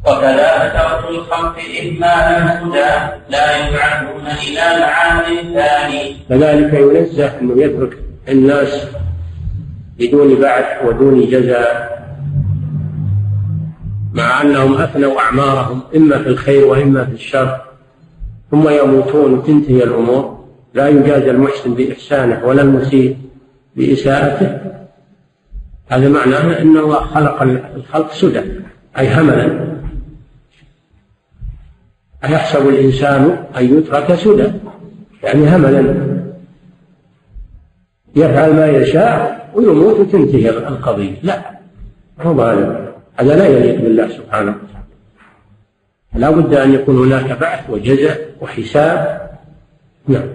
وكذا ترك الخلق إما الهدى لا يبعثون إلى معاد ثاني. كذلك ينزه أنه يترك الناس بدون بعث ودون جزاء. مع أنهم أفنوا أعمارهم إما في الخير وإما في الشر. ثم يموتون وتنتهي الأمور. لا يجازى المحسن بإحسانه ولا المسيء بإساءته. هذا معناه أن الله خلق الخلق سدى أي هملا. أيحسب الإنسان أن يترك سدى يعني هملا. يفعل ما يشاء ويموت وتنتهي القضية. لا هو هذا هذا لا يليق بالله سبحانه وتعالى. لا بد أن يكون هناك بعث وجزاء وحساب. نعم.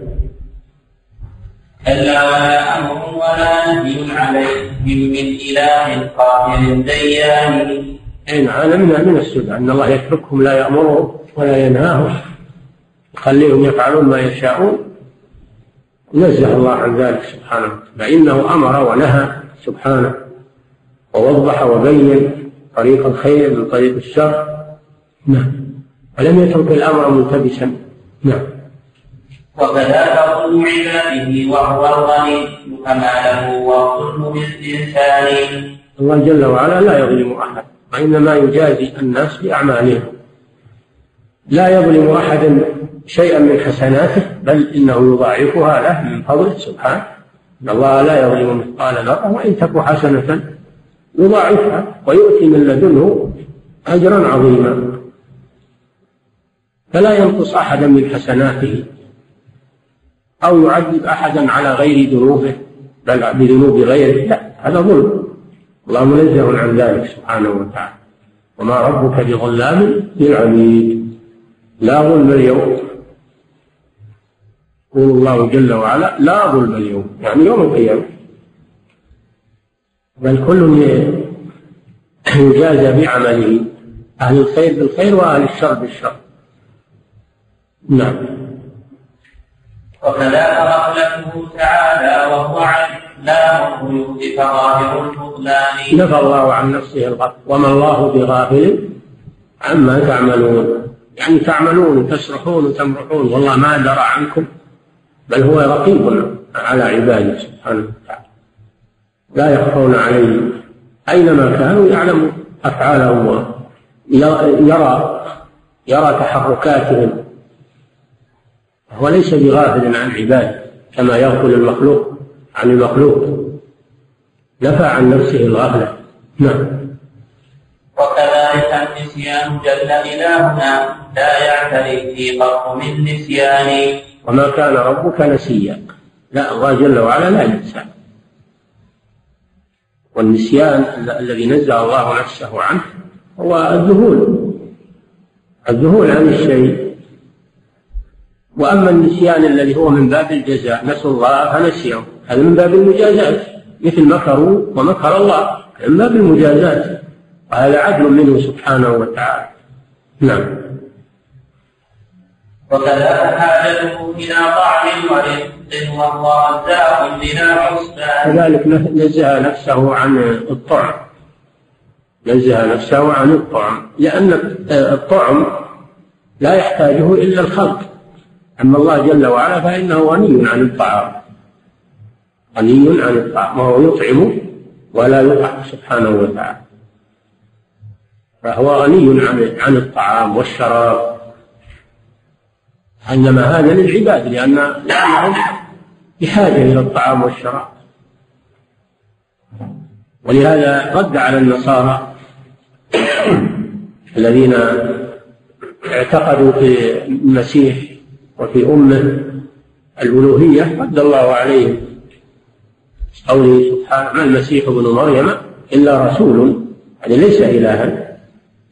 كلا ولا أمر ولا نهي عليهم من إله قاهر ديان. أي نعم من من السنة أن الله يتركهم لا يأمرهم. ولا ينهاهم. يخليهم يفعلون ما يشاءون. نزه الله عن ذلك سبحانه فإنه أمر ونهى سبحانه ووضح وبين طريق الخير من طريق الشر. نعم. ولم يترك الأمر ملتبسا. نعم. وكذا ظلم عباده وهو الغني كماله والظلم بالإنسان. الله جل وعلا لا يظلم أحد وإنما يجازي الناس بأعمالهم. لا يظلم أحدا شيئا من حسناته بل إنه يضاعفها له من فضله سبحانه. إن الله لا يظلم مثقال ذرة وإن تك حسنة يضاعفها ويؤتي من لدنه أجرا عظيما. فلا ينقص أحدا من حسناته أو يعذب أحدا على غير ذنوبه بل بذنوب غيره. لا هذا ظلم. الله منزه عن ذلك سبحانه وتعالى. وما ربك بظلام للعبيد. لا ظلم اليوم. يقول الله جل وعلا لا ظلم اليوم يعني يوم القيامة. بل كل يجازى بعمله أهل الخير بالخير وأهل الشر بالشر. نعم. وكذا رحمته تعالى وهو علام الغيوب فظاهر البطلان نفى الله عن نفسه الغفل وما الله بغافل عما تعملون. يعني تعملون وتسرحون وتمرحون والله ما درى عنكم بل هو رقيب على عباده سبحانه وتعالى. لا يخفون عليه. أينما كانوا يعلم أفعالهم يرى يرى تحركاتهم. هو ليس بغافل عن عباده كما يغفل المخلوق عن المخلوق. نفى عن نفسه الغفلة. نعم. وكذلك النسيان جل إلهنا لا يعتري في قط من نسيان. وما كان ربك نسيا. لا الله جل وعلا لا ينسى. والنسيان الذي نزه الله نفسه عنه هو الذهول. الذهول عن الشيء. وأما النسيان الذي هو من باب الجزاء نسوا الله فنسيهم هذا من باب المجازات. مثل مكروا ومكر الله من باب المجازات. وهذا عدل منه سبحانه وتعالى. نعم. وكذا حاجته إلى طعم ورزق وهو رزاق بلا حسبان. كذلك نزه نفسه عن الطعم. نزه نفسه عن الطعم. لأن الطعم لا يحتاجه إلا الخلق. أما الله جل وعلا فإنه غني عن الطعام. غني عن الطعام. وهو يطعم ولا يطعم سبحانه وتعالى. فهو غني عن عن الطعام والشراب. إنما هذا للعباد لأن لأنهم بحاجة إلى الطعام والشراب. ولهذا رد على النصارى الذين اعتقدوا في المسيح وفي أمه الألوهية رد الله عليهم. قوله سبحانه ما المسيح ابن مريم إلا رسول يعني ليس إلها.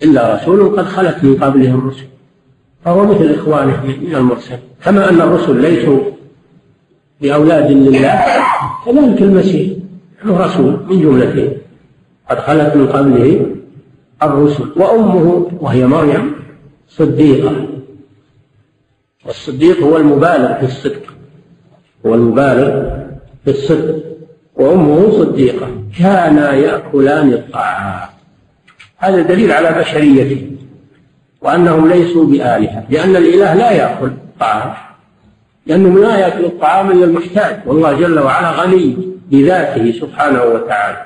إلا رسول قد خلت من قبله الرسل فهو مثل إخوانه من المرسل كما أن الرسل ليسوا بأولاد لله كذلك المسيح هو رسول من جملتهم قد خلت من قبله الرسل وأمه وهي مريم صديقة والصديق هو المبالغ في الصدق هو المبالغ في الصدق وأمه صديقة كانا يأكلان الطعام. هذا دليل على بشريته وأنهم ليسوا بآلهة لأن الإله لا يأكل الطعام لأنه لا يأكل الطعام إلا المحتاج والله جل وعلا غني بذاته سبحانه وتعالى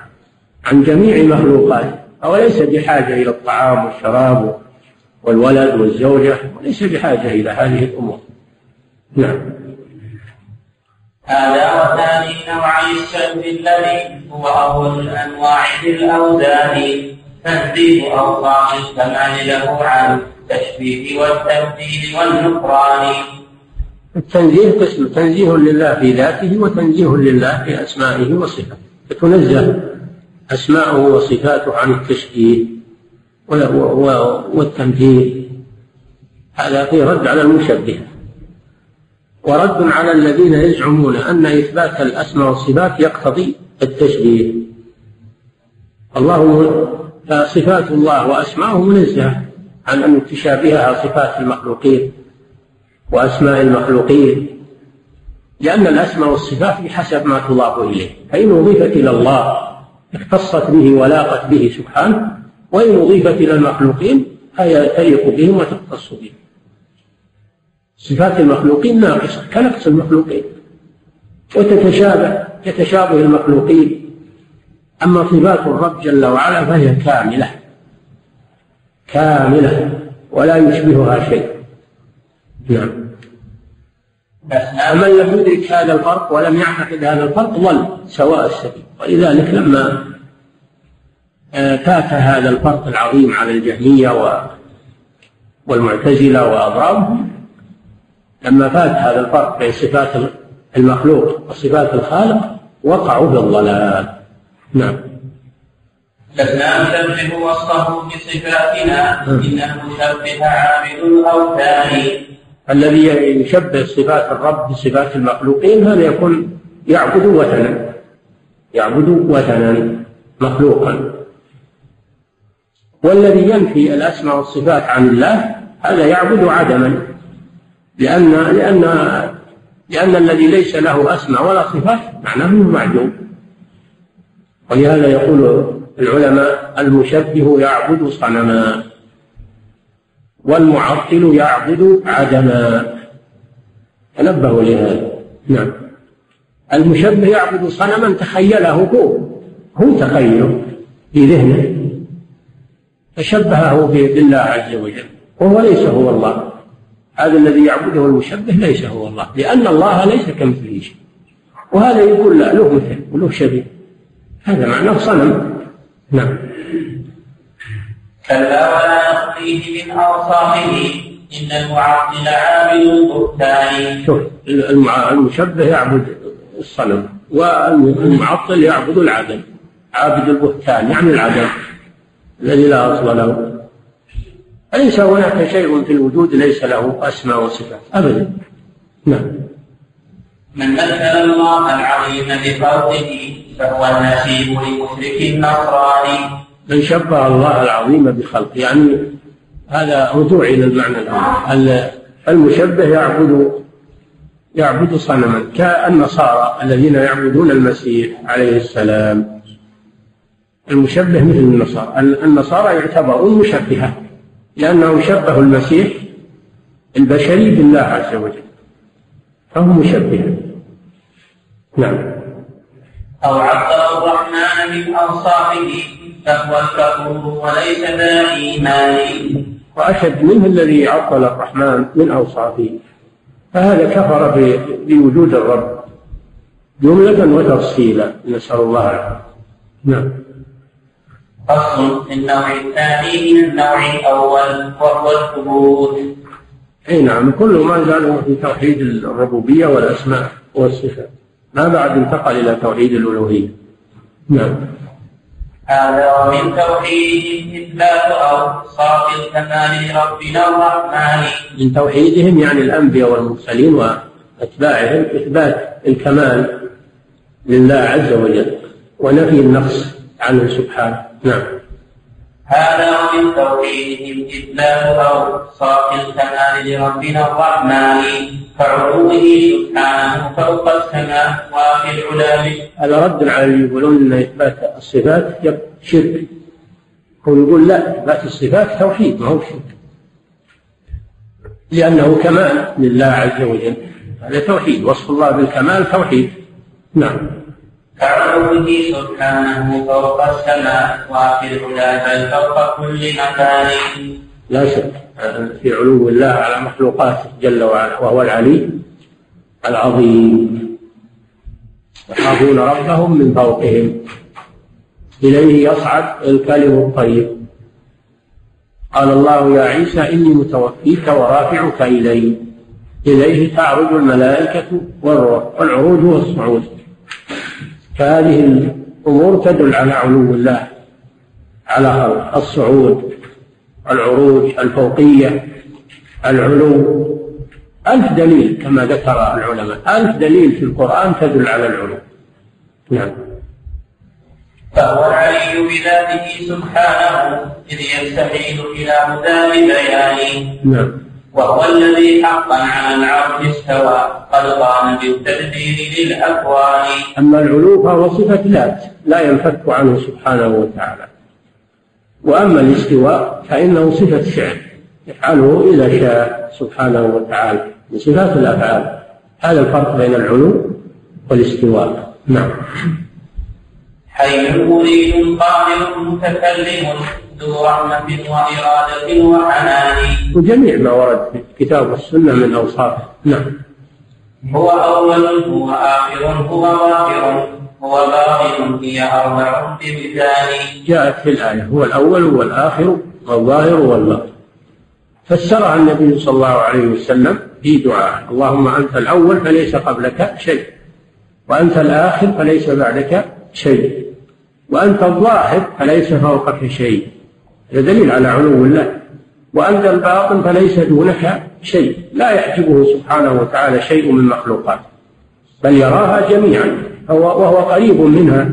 عن جميع مخلوقاته فهو ليس بحاجة إلى الطعام والشراب والولد والزوجة؟ وليس بحاجة إلى هذه الأمور. نعم. هذا وثاني نوعي الشد الذي هو أول الأنواع في الأوزان. تنزيه أوصاف الكمال له عن التشبيه والتمثيل والنكران التنزيه قسم تنزيه لله في ذاته وتنزيه لله في أسمائه وصفاته. فتنزه أسماءه وصفاته عن التشبيه والتمثيل هذا في رد على المشبهة ورد على الذين يزعمون أن إثبات الأسماء والصفات يقتضي التشبيه. الله صفات الله وأسماؤه منزهة عن أن تشابهها صفات المخلوقين وأسماء المخلوقين لأن الأسماء والصفات بحسب ما تضاف إليه. فإن أضيفت إلى الله اختصت به ولاقت به سبحانه وإن أضيفت إلى المخلوقين فهي تليق بهم وتختص بهم. صفات المخلوقين ناقصة كنقص المخلوقين. وتتشابه يتشابه المخلوقين. أما صفات الرب جل وعلا فهي كاملة. كاملة ولا يشبهها شيء. نعم. ومن لم يدرك هذا الفرق ولم يعتقد هذا الفرق ضل سواء السبيل. ولذلك لما آه، فات هذا الفرق العظيم على الجهمية والمعتزلة وأضرابهم لما فات هذا الفرق بين صفات المخلوق وصفات الخالق وقعوا في الضلال. نعم. لسنا نشبه وصفه بصفاتنا إنه شبه عابد الاوثان الذي يشبه صفات الرب بصفات المخلوقين هذا يكون يعبد وثنا. يعبد وثنا مخلوقا. والذي ينفي الأسماء والصفات عن الله هذا يعبد عدما. لأن لأن لأن الذي ليس له أسماء ولا صفات معناه إنه معدوم. ولهذا يقول العلماء المشبه يعبد صنما والمعطل يعبد عدما. تنبهوا لهذا. نعم. المشبه يعبد صنما تخيله هو. هو تخيله في ذهنه. فشبهه بالله عز وجل. وهو ليس هو الله. هذا الذي يعبده المشبه ليس هو الله. لأن الله ليس كمثله شيء. وهذا يقول لا له مثل وله شبيه. هذا معناه صنم. نعم. كلا ولا يخفيه من أوصافه. إن المعطل عابد البهتان. شوف المشبه يعبد الصنم والمعطل يعبد العدم. عابد البهتان يعني العدم. الذي لا أصل له. أليس هناك شيء في الوجود ليس له أسماء وصفات؟ أبدا. نعم. من مثل الله العظيم بفرده فهو النسيب لمشرك النصراني من شبه الله العظيم بخلقه. يعني هذا رجوع إلى المعنى الأول. المشبه يعبد يعبد صنما كالنصارى الذين يعبدون المسيح عليه السلام. المشبه مثل النصارى. النصارى يعتبرون مشبهة لأنهم شبهوا المسيح البشري بالله عز وجل. فهم مشبهة. نعم. أو عبر الرحمن من أوصافه فهو الكفور وليس ذا إيمان. وأشد منه الذي عطل الرحمن من أوصافه فهذا كفر بوجود الرب. جملة وتفصيلا نسأل الله العافية. نعم. فصل في النوع الثاني من النوع الأول وهو الثبوت. أي نعم كل ما زال في توحيد الربوبية والأسماء والصفات. ما بعد انتقل إلى توحيد الألوهية؟ نعم هذا ومن توحيد إثبات أوصاف الكمال لربنا الرحمن. من توحيدهم يعني الأنبياء والمرسلين وأتباعهم إثبات الكمال لله عز وجل ونفي النقص عنه سبحانه. نعم. هذا ومن توحيدهم إثبات أوصاف الكمال لربنا الرحمن. كعلوه سبحانه فوق السماء وفي العلا هذا رد على اللي يقولون إن إثبات الصفات شرك. هو يقول لا إثبات الصفات توحيد ما هو شرك. لأنه كمال لله عز وجل. هذا توحيد وصف الله بالكمال توحيد. نعم. كعلوه سبحانه فوق السماء وفي العلا بل فوق كل مكان. لا شك. في علو الله على مخلوقاته جل وعلا وهو العلي العظيم. يخافون ربهم من فوقهم. إليه يصعد الكلم الطيب. قال الله يا عيسى إني متوفيك ورافعك إلي. إليه تعرج الملائكة والروح والعروج هو الصعود فهذه الأمور تدل على علو الله على الصعود العروج الفوقية العلو. ألف دليل كما ذكر العلماء. ألف دليل في القرآن تدل على العلو. نعم. فهو العلي بذاته سبحانه إذ يستحيل إلى مدام بيانه نعم. وهو الذي حقا على العرش استوى قد قام بالتدبير للأكوان. أما العلو فهو صفة ذات لا ينفك عنه سبحانه وتعالى. وأما الاستواء فإنه صفة فعل يفعله إذا شاء سبحانه وتعالى من صفات الأفعال. هذا الفرق بين العلو والاستواء. نعم. حي مريد قادر متكلم ذو رحمة وإرادة وحنان وجميع ما ورد في الكتاب والسنة من أوصافه نعم. هو أول هو آخر هو ظاهر هو باطن هي أربع بمثال جاءت في الآية هو الأول والآخر والظاهر والباطن. فسرها النبي صلى الله عليه وسلم في دعاء اللهم أنت الأول فليس قبلك شيء وأنت الآخر فليس بعدك شيء وأنت الظاهر فليس فوقك شيء. هذا دليل على علو الله. وأنت الباطن فليس دونك شيء. لا يعجبه سبحانه وتعالى شيء من مخلوقاته بل يراها جميعا. وهو قريب منها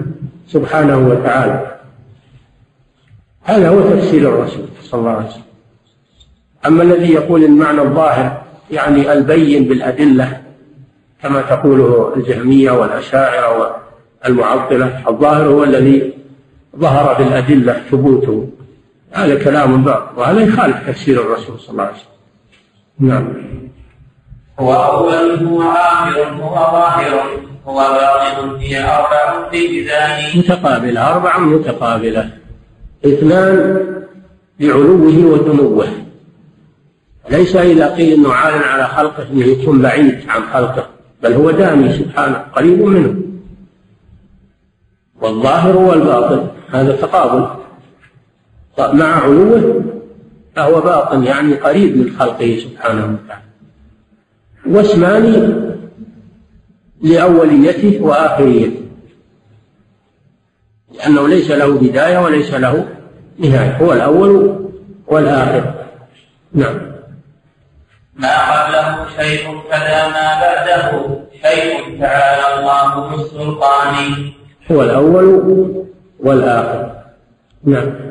سبحانه وتعالى. هذا هو تفسير الرسول صلى الله عليه وسلم. أما الذي يقول المعنى الظاهر يعني البين بالأدلة كما تقوله الجهمية والأشاعرة والمعطلة الظاهر هو الذي ظهر بالأدلة ثبوته. هذا كلام باطل وهذا يخالف تفسير الرسول صلى الله عليه وسلم. نعم. هو أول هو آخر هو ظاهر هو باطن هي أربع بميزان متقابلة أربع متقابلة. اثنان لعلوه ودنوه ليس إذا قيل أنه عال على خلقه أنه يكون بعيد عن خلقه بل هو دامي سبحانه قريب منه. والظاهر والباطن هذا تقابل. مع علوه فهو باطن يعني قريب من خلقه سبحانه وتعالى. واسمان لأوليته وآخريته لأنه ليس له بداية وليس له نهاية هو الأول والآخر. نعم. ما قبله شيء كذا ما بعده شيء تعالى الله ذو السلطان هو الأول والآخر. نعم.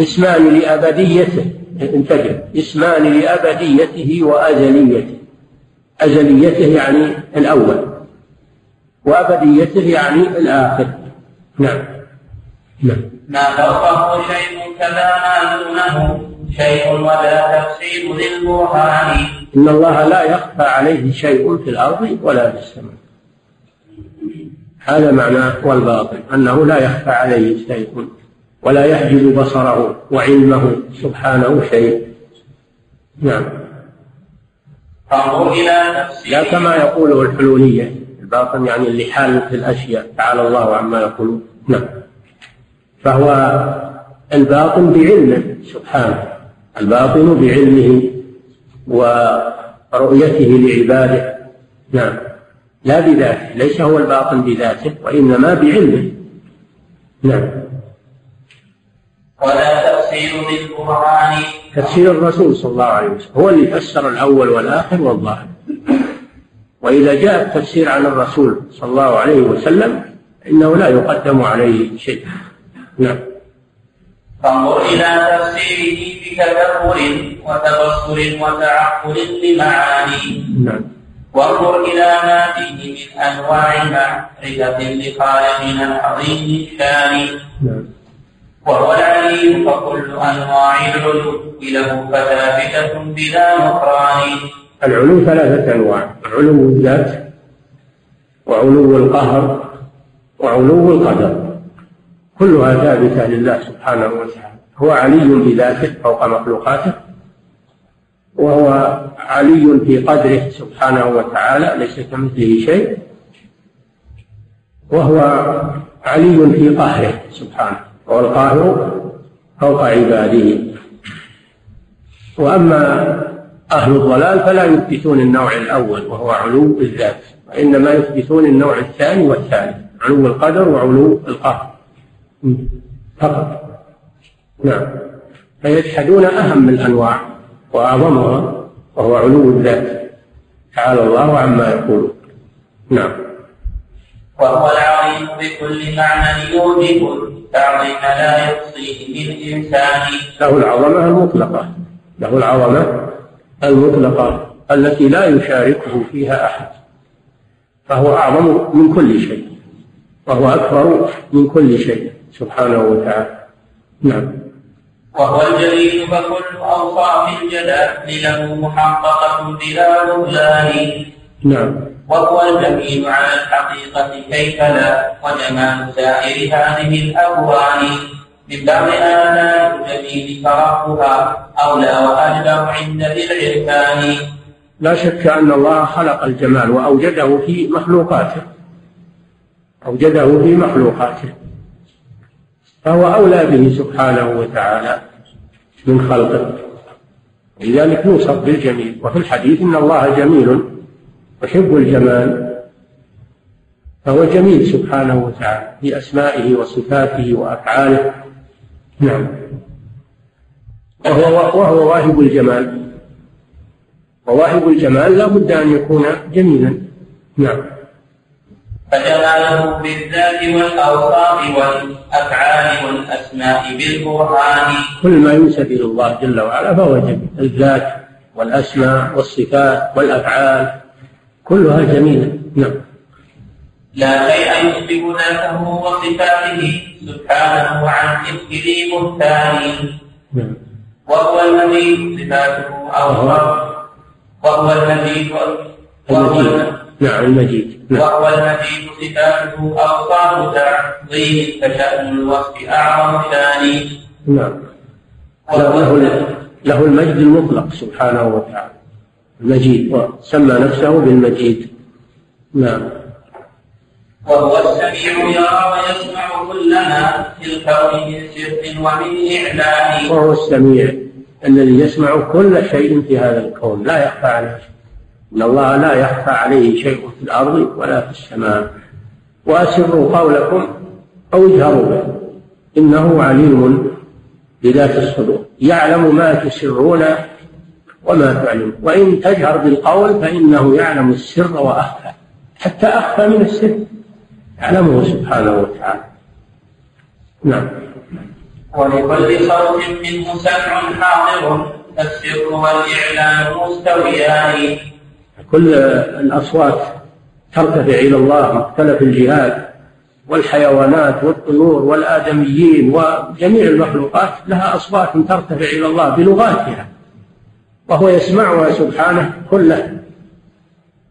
إسمان لأبديته. انتبه. إسمان لأبديته وأزليته. أزليته يعني الأول. وأبديته يعني الآخر. نعم. نعم. ما فوقه شيء كذا ما دونه. شيء ولا تفسير للبرهان. إن الله لا يخفى عليه شيء في الأرض ولا في السماء. هذا معناه والباطل. أنه لا يخفى عليه شيء. ولا يحجب بصره وعلمه سبحانه شيء. نعم. فانظر إلى لا كما يقوله الحلولية. الباطن يعني اللي حال في الأشياء. تعالى الله عما يقولون. نعم. فهو الباطن بعلمه سبحانه. الباطن بعلمه ورؤيته لعباده. نعم. لا بذاته. ليس هو الباطن بذاته وإنما بعلمه. نعم. ولا تفسير للقرآن. تفسير الرسول صلى الله عليه وسلم. هو اللي فسر الأول والآخر والظاهر. وإذا جاء التفسير عن الرسول صلى الله عليه وسلم إنه لا يقدم عليه شيء. نعم. فانظر إلى تفسيره بتدبر وتبصر وتعقل لمعاني. نعم. وانظر إلى ما فيه من أنواع معرفة لخالقنا العظيم الشان. نعم. وهو العلي فكل أنواع العلو له فثابتة بلا نكران العلو ثلاثة أنواع علو الذات وعلو القهر وعلو القدر. كلها ثابتة لله سبحانه وتعالى. هو علي بذاته فوق مخلوقاته وهو علي في قدره سبحانه وتعالى ليس كمثله شيء. وهو علي في قهره سبحانه. هو القاهر فوق عباده. وأما أهل الضلال فلا يثبتون النوع الأول وهو علو الذات وإنما يثبتون النوع الثاني والثالث علو القدر وعلو القهر. فقط. نعم. فيجحدون أهم الأنواع وأعظمها وهو علو الذات. تعالى الله عما يقولون. نعم. وهو العظيم بكل معنى يوجب. التعظيم لا يحصيه الإنسان له العظمة المطلقة. له العظمة المطلقة التي لا يشاركه فيها أحد. فهو أعظم من كل شيء. وهو أكبر من كل شيء. سبحانه وتعالى. نعم. وهو الجليل فكل أوصاف الجلال. له محققة بلا بطلان نعم. وهو الجميل على الحقيقة كيف لا وجمال سائر هذه الأكوان من بعض آلاء الجميل فرقها أولى وأجدر عند ذي العرفان لا شك أن الله خلق الجمال وأوجده في مخلوقاته. أوجده في مخلوقاته. فهو أولى به سبحانه وتعالى من خلقه. لذلك نوصف بالجميل. وفي الحديث إن الله جميل يحب الجمال فهو جميل سبحانه وتعالى في أسمائه وصفاته وأفعاله. نعم. وهو وهو واهب الجمال. وواهب الجمال لا بد أن يكون جميلا. نعم. فجماله بالذات والأوصاف والأفعال والأسماء بالقرآن. كل ما ينسب إلى الله جل وعلا فهو جميل. الذات والأسماء والصفات والأفعال. كلها جميلة. نعم. لا شيء يشبه ذاته وصفاته سبحانه عن مثل بهتان. نعم. وهو الذي صفاته أوصاف وهو المجيد نعم المجيد. نعم. وهو المجيد صفاته أوصاف تعظيم فشأن الوصف أعظم ثاني. نعم. له له المجد المطلق سبحانه وتعالى. المجيد وسمى نفسه بالمجيد. نعم. وهو السميع يرى ويسمع كل ما في الكون من سر ومن إعلان. وهو السميع الذي يسمع كل شيء في هذا الكون لا يخفى عليه شيء. إن الله لا يخفى عليه شيء في الأرض ولا في السماء. وأسروا قولكم أو اجهروا به. إنه عليم بذات الصدور. يعلم ما تسرون وما تعلم وإن تجهر بالقول فإنه يعلم السر وأخفى. حتى أخفى من السر. يعلمه سبحانه وتعالى. نعم. ولكل صوت منه سمع حاضر. السر والإعلان مستويان. كل الأصوات ترتفع إلى الله مختلف الجهات والحيوانات والطيور والآدميين وجميع المخلوقات لها أصوات ترتفع إلى الله بلغاتها. وهو يسمعها سبحانه كلها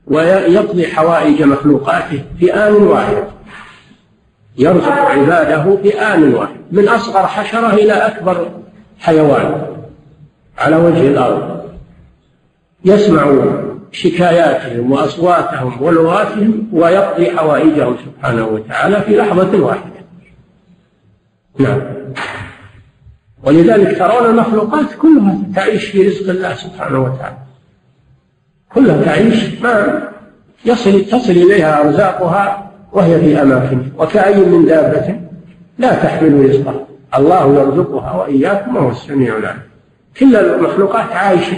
ويقضي حوائج مخلوقاته في آن واحد يرزق عباده في آن واحد من أصغر حشرة إلى أكبر حيوان على وجه الأرض. يسمع شكاياتهم وأصواتهم ولغاتهم ويقضي حوائجهم سبحانه وتعالى في لحظة واحدة. نعم. ولذلك ترون المخلوقات كلها تعيش في رزق الله سبحانه وتعالى. كلها تعيش ما يصل تصل إليها أرزاقها وهي في أماكن. وكأي من دابة لا تحمل رزقها. الله يرزقها وإياكم وهو السميع العليم. كل المخلوقات عايشة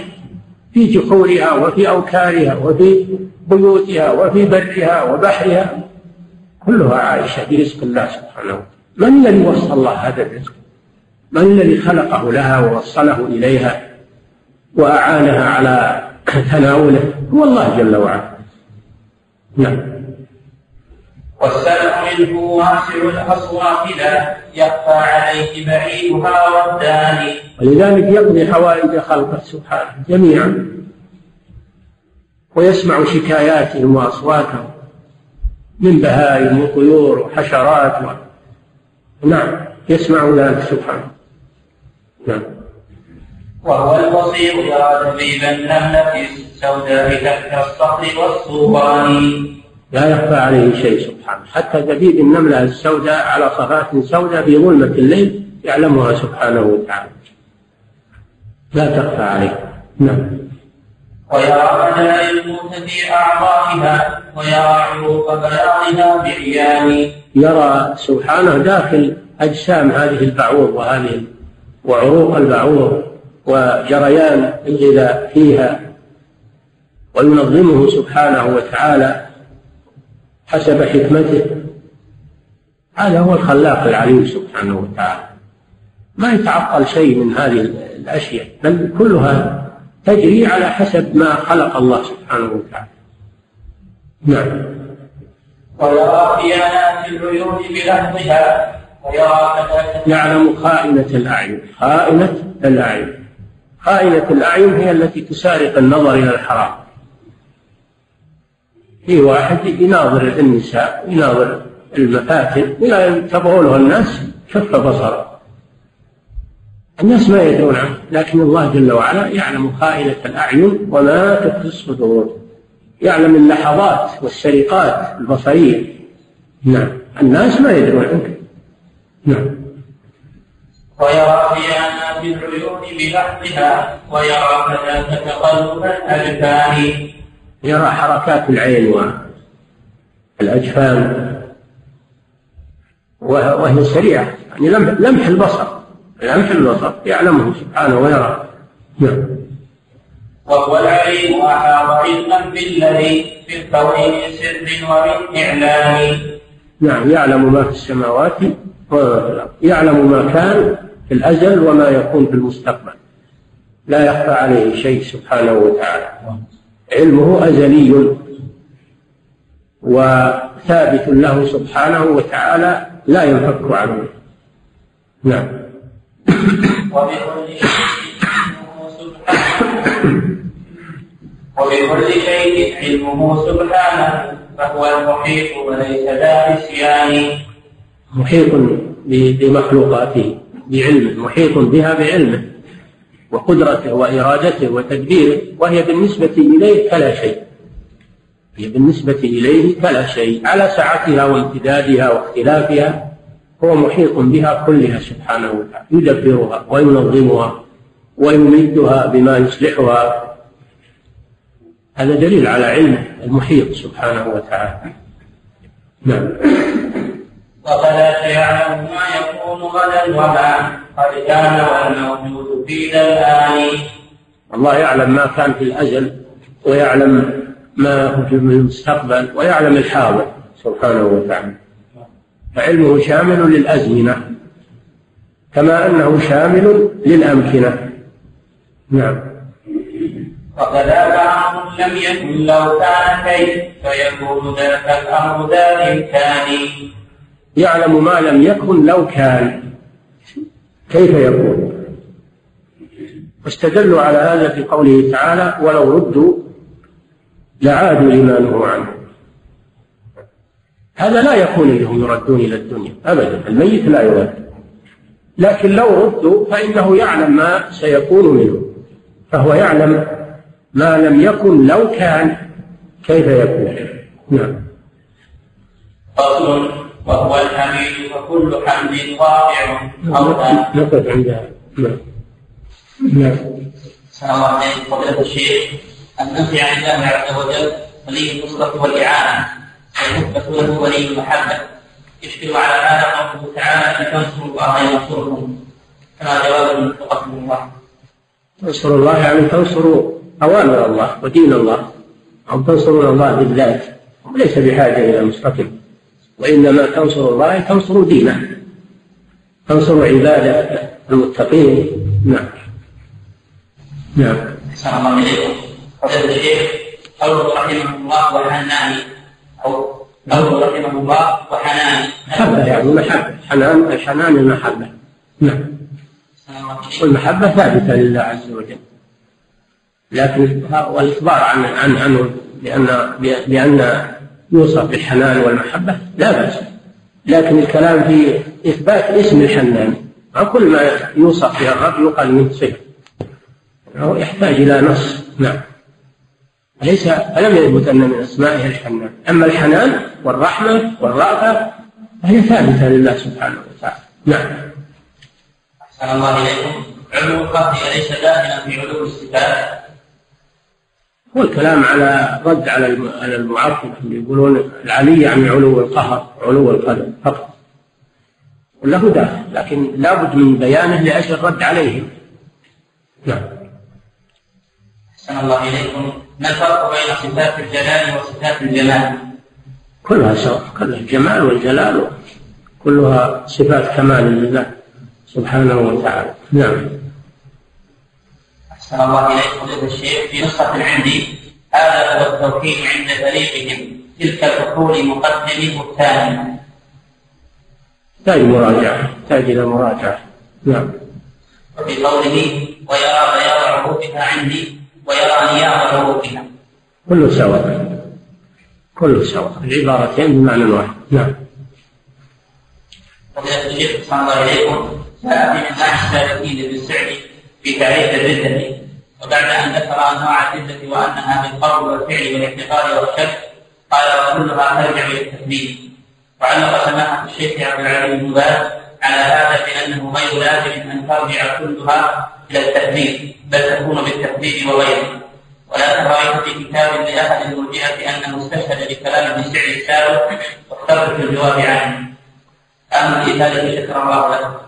في جحورها وفي أوكارها وفي بيوتها وفي برها وبحرها. كلها عايشة برزق الله سبحانه وتعالى. من الذي وصل الله هذا الرزق؟ من الذي خلقه لها ووصله إليها وأعانها على تناوله؟ هو الله جل وعلا. نعم. والسمع منه واسع الأصوات لا يخفى عليه بعيدها والداني. ولذلك يقضي حوائج خلقه سبحانه جميعا. ويسمع شكاياتهم وأصواتهم من بهائم وطيور وحشرات و... نعم يسمع ذلك سبحانه. وهو البصير يرى دبيب النملة السوداء تحت الصخر والصوبان لا يخفى عليه شيء سبحانه. حتى دبيب النملة السوداء على صفات سوداء في ظلمة الليل يعلمها سبحانه وتعالى. لا تخفى عليه. نعم. ويرى بدائل الموت في أعضائها ويرى عروق بياضها بعيان. يرى سبحانه داخل أجسام هذه البعوض وهذه وعروق البعوض وجريان الغذاء فيها وينظمه سبحانه وتعالى حسب حكمته. هذا هو الخلاق العليم سبحانه وتعالى. ما يتعطل شيء من هذه الأشياء بل كلها تجري على حسب ما خلق الله سبحانه وتعالى. نعم. ويرى خيانات العيون بلحظها يعلم خائنة الأعين. خائنة الأعين. خائنة الأعين هي التي تسارق النظر إلى الحرام. في واحد يناظر النساء يناظر المفاتن إلى تبغونه الناس شف بصره. الناس ما يدرون عنه لكن الله جل وعلا يعلم خائنة الأعين وما تخفي الصدور يعلم اللحظات والسرقات البصرية. نعم الناس ما يدرون عنك. نعم. ويرى خيانات العيون بلحظها ويرى كذاك تقلب الأجفان. يرى حركات العين والأجفان وهي سريعة. يعني لمح البصر. لمح البصر. يعلمه سبحانه ويرى. نعم. وهو العليم أحاط علما بالذي في الكون من سر ومن إعلان. نعم يعلم ما في السماوات يعلم ما كان في الأزل وما يكون في المستقبل. لا يخفى عليه شيء سبحانه وتعالى. علمه أزلي وثابت له سبحانه وتعالى لا ينفك عنه. نعم. وبكل شيء وبكل شيء علمه سبحانه فهو المحيط وليس ذا نسيان محيط بمخلوقاته بعلمه محيط بها بعلمه وقدرته وإرادته وتدبيره وهي بالنسبة إليه كلا شيء. هي بالنسبة إليه كلا شيء على سعتها وامتدادها واختلافها هو محيط بها كلها سبحانه وتعالى يدبرها وينظمها ويمدها بما يصلحها. هذا دليل على علمه المحيط سبحانه وتعالى. نعم. وفلا يعلم ما يكون غدا وما قد كان والموجود في ذا الآن. الله يعلم ما كان في الأزل ويعلم ما هو في المستقبل ويعلم الحاضر سبحانه وتعالى. فعلمه شامل للأزمنة كما أنه شامل للأمكنة. نعم. وكذا أمر لم يكن لو كان كيف فيكون ذاك الأمر ذا الإمكان. يعلم ما لم يكن لو كان. كيف يكون؟ واستدلوا على هذا في قوله تعالى ولو ردوا لعادوا لما نهوا عنه. هذا لا يكون إنهم يردون إلى الدنيا ابدا الميت لا يرد. لكن لو ردوا فإنه يعلم ما سيكون منه فهو يعلم ما لم يكن لو كان. كيف يكون؟ نعم. وهو الحميد وكل حمد واقع. نقف عند نعم. نعم. الله عليه فضيلة الشيخ. النفي عن الله عز وجل ولي النصرة والإعانة. والنسبة له ولي المحبة. يشكل على هذا قوله تعالى إن تنصروا الله ينصركم كما جواب من الله. تنصروا الله يعني تنصروا أوامر الله ودين الله أو تنصرون الله بالذات وليس بحاجة إلى مستقل وإنما تنصر الله تنصر دينه تنصر عباده المتقين. نعم. نعم. أحسن الله إليكم فضيلة الشيخ قوله رحمه الله وحناني أو قوله رحمه الله وحناني محبة يعني محبة حنان الحنان المحبة. نعم. والمحبة ثابتة لله عز وجل. لكن والإخبار عن عن عنه بأن بأن يوصف بالحنان والمحبة؟ لا بأس. لكن الكلام في إثبات اسم الحنان عن كل ما يوصف به الرب يقال منه صفة. يحتاج إلى نص. نعم. ليس فلم يثبت أن من أسمائه الحنان؟ أما الحنان والرحمة والرأفة فهي ثابتة لله سبحانه وتعالى. نعم. أحسن الله إليكم. علو القهر أليس داخلا في علو الصفات؟ هو الكلام على رد على على المعطل اللي يقولون العلي يعني علو القهر علو القدر فقط. وله داخل لكن لابد من بيانه لأجل الرد عليهم. نعم. أحسن الله إليكم. ما الفرق بين صفات الجلال وصفات الجمال؟ كلها سواء كلها الجمال والجلال كلها صفات كمال لله سبحانه وتعالى. نعم. أحسن الله إليكم فضيلة الشيخ في نسخة عندي هذا هو التوحيد عند فريقهم تلك الأصول مقدم والثاني تحتاج مراجعة. تحتاج إلى مراجعة. نعم. وفي قوله ويرى بياض عروقها عندي ويرى نياض عروقها كله سواء. كله سواء. العبارتين بمعنى واحد. نعم. فضيلة الشيخ صلى الله عليكم جاء في منهاج السالكين بالسعد في تعريف الردة وبعد أن ذكر أنواع الردة وأنها بالقول والفعل والاعتقاد والشك قال وكلها ترجع إلى التكذيب وعلق سماحة الشيخ عبد العزيز بن باز على هذا بأنه غير لازم أن ترجع كلها إلى التكذيب بل تكون بالتكذيب وغيره. ولكن رأيت في كتاب لأحد المرجئة أنه استشهد بكلام ابن سعد السابق واخترت في الجواب عنه. أما في ذلك شكر الله له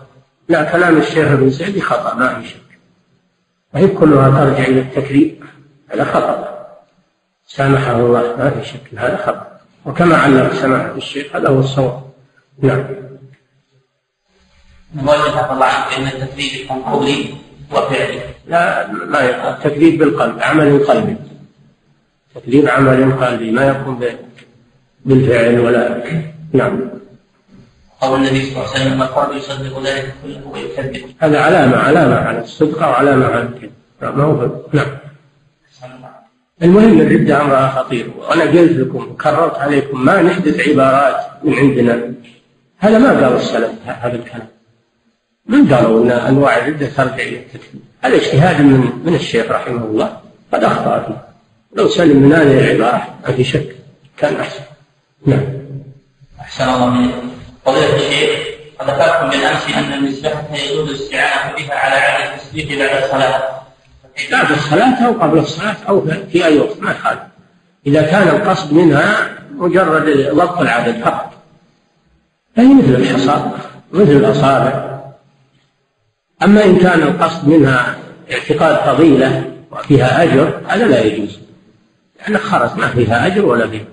لا كلام الشيخ ابن سعد خطأ ما في شك. وهي كلها ترجع إلى التكذيب هذا خطأ. سامحه الله ما في شك هذا خطأ. وكما علق سماحة الشيخ هذا هو الصواب. نعم. الله عنك بأن التكذيب يكون قولي وفعلي لا ما يكون التكذيب بالقلب عمل قلبي. تكذيب عمل قلبي ما يكون بالفعل ولا نعم. قول النبي صلى الله عليه وسلم القلب يصدق ذلك كله ويكذب. هذا علامة علامة على الصدق وعلامة على الكذب. ما هو نعم. المهم الردة أمرها خطير. وأنا قلت لكم وكررت عليكم ما نحدث عبارات من عندنا. هذا ما قال السلف هذا الكلام. من قالوا أن أنواع الردة ترجع إلى التكذيب هذا اجتهاد من من الشيخ رحمه الله. قد أخطأ فيه لو سلم من هذه العبارة ما في شك. كان أحسن. نعم. أحسن الله إليكم. فضيلة الشيخ ذكرتم بالأمس أن المسبحة يجوز الاستعانة بها على عدد التسبيح بعد الصلاة. بعد الصلاة أو قبل الصلاة أو في أي وقت ما يخالف. إذا كان القصد منها مجرد ضبط العدد فقط. فهي مثل الحصى مثل الأصابع. أما إن كان القصد منها اعتقاد فضيلة وفيها أجر هذا لا يجوز. لأن خرج ما فيها أجر ولا فيها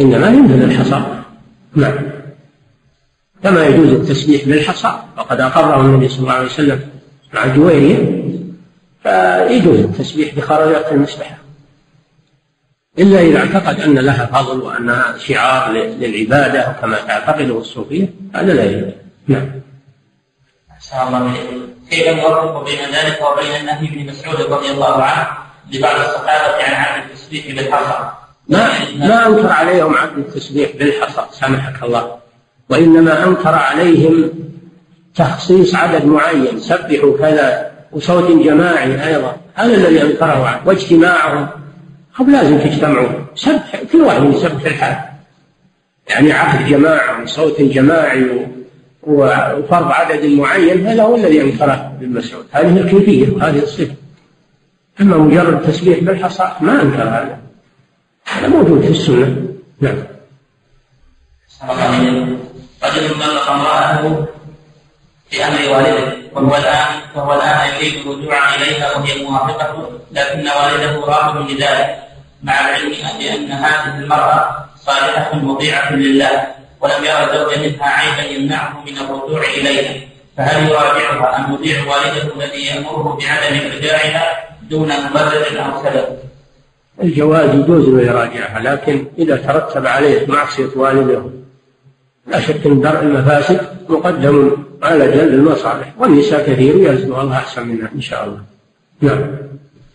إنما هي مثل الحصى نعم. كما يجوز التسبيح بالحصى وقد أقره النبي صلى الله عليه وسلم مع جويرية فيجوز التسبيح بخرجات المسبحة إلا إذا اعتقد أن لها فضل وأنها شعار للعبادة كما تعتقده الصوفية هذا لا يجوز. نعم. أحسن الله كيف نوفق بين ذلك وبين النهي ابن مسعود رضي الله عنه لبعض الصحابة عن عدم التسبيح بالحصى؟ ما ما أنكر عليهم عدم التسبيح بالحصى سامحك الله. وإنما أنكر عليهم تخصيص عدد معين. سبحوا كذا وصوت جماعي أيضا. هذا الذي أنكره عنه واجتماعهم. هم لازم تجتمعوا. سبح كل واحد يسبح الحال. يعني عقد جماعة وصوت جماعي وفرض عدد معين. هذا هو الذي أنكره ابن مسعود. هذه الكيفية وهذه الصفة. أما مجرد تسبيح بالحصى ما أنكر هذا. هذا موجود في السنة. نعم. رجل طلق امرأته في أمر والده وهو الآن وهو الآن يريد الرجوع إليها وهي موافقة لكن والده رافض لذلك مع العلم بأن هذه المرأة صالحة مطيعة لله ولم يرى الزوج منها عيبا يمنعه من الرجوع إليها. فهل يراجعها أم يطيع والده الذي يأمره بعدم إرجاعها دون مبرر أو سبب؟ الجواز يجوز له يراجعها لكن إذا ترتب عليه معصية والده لا شك أن درء المفاسد مقدم على جلب المصالح والنساء كثير يرزق الله أحسن منها إن شاء الله. نعم.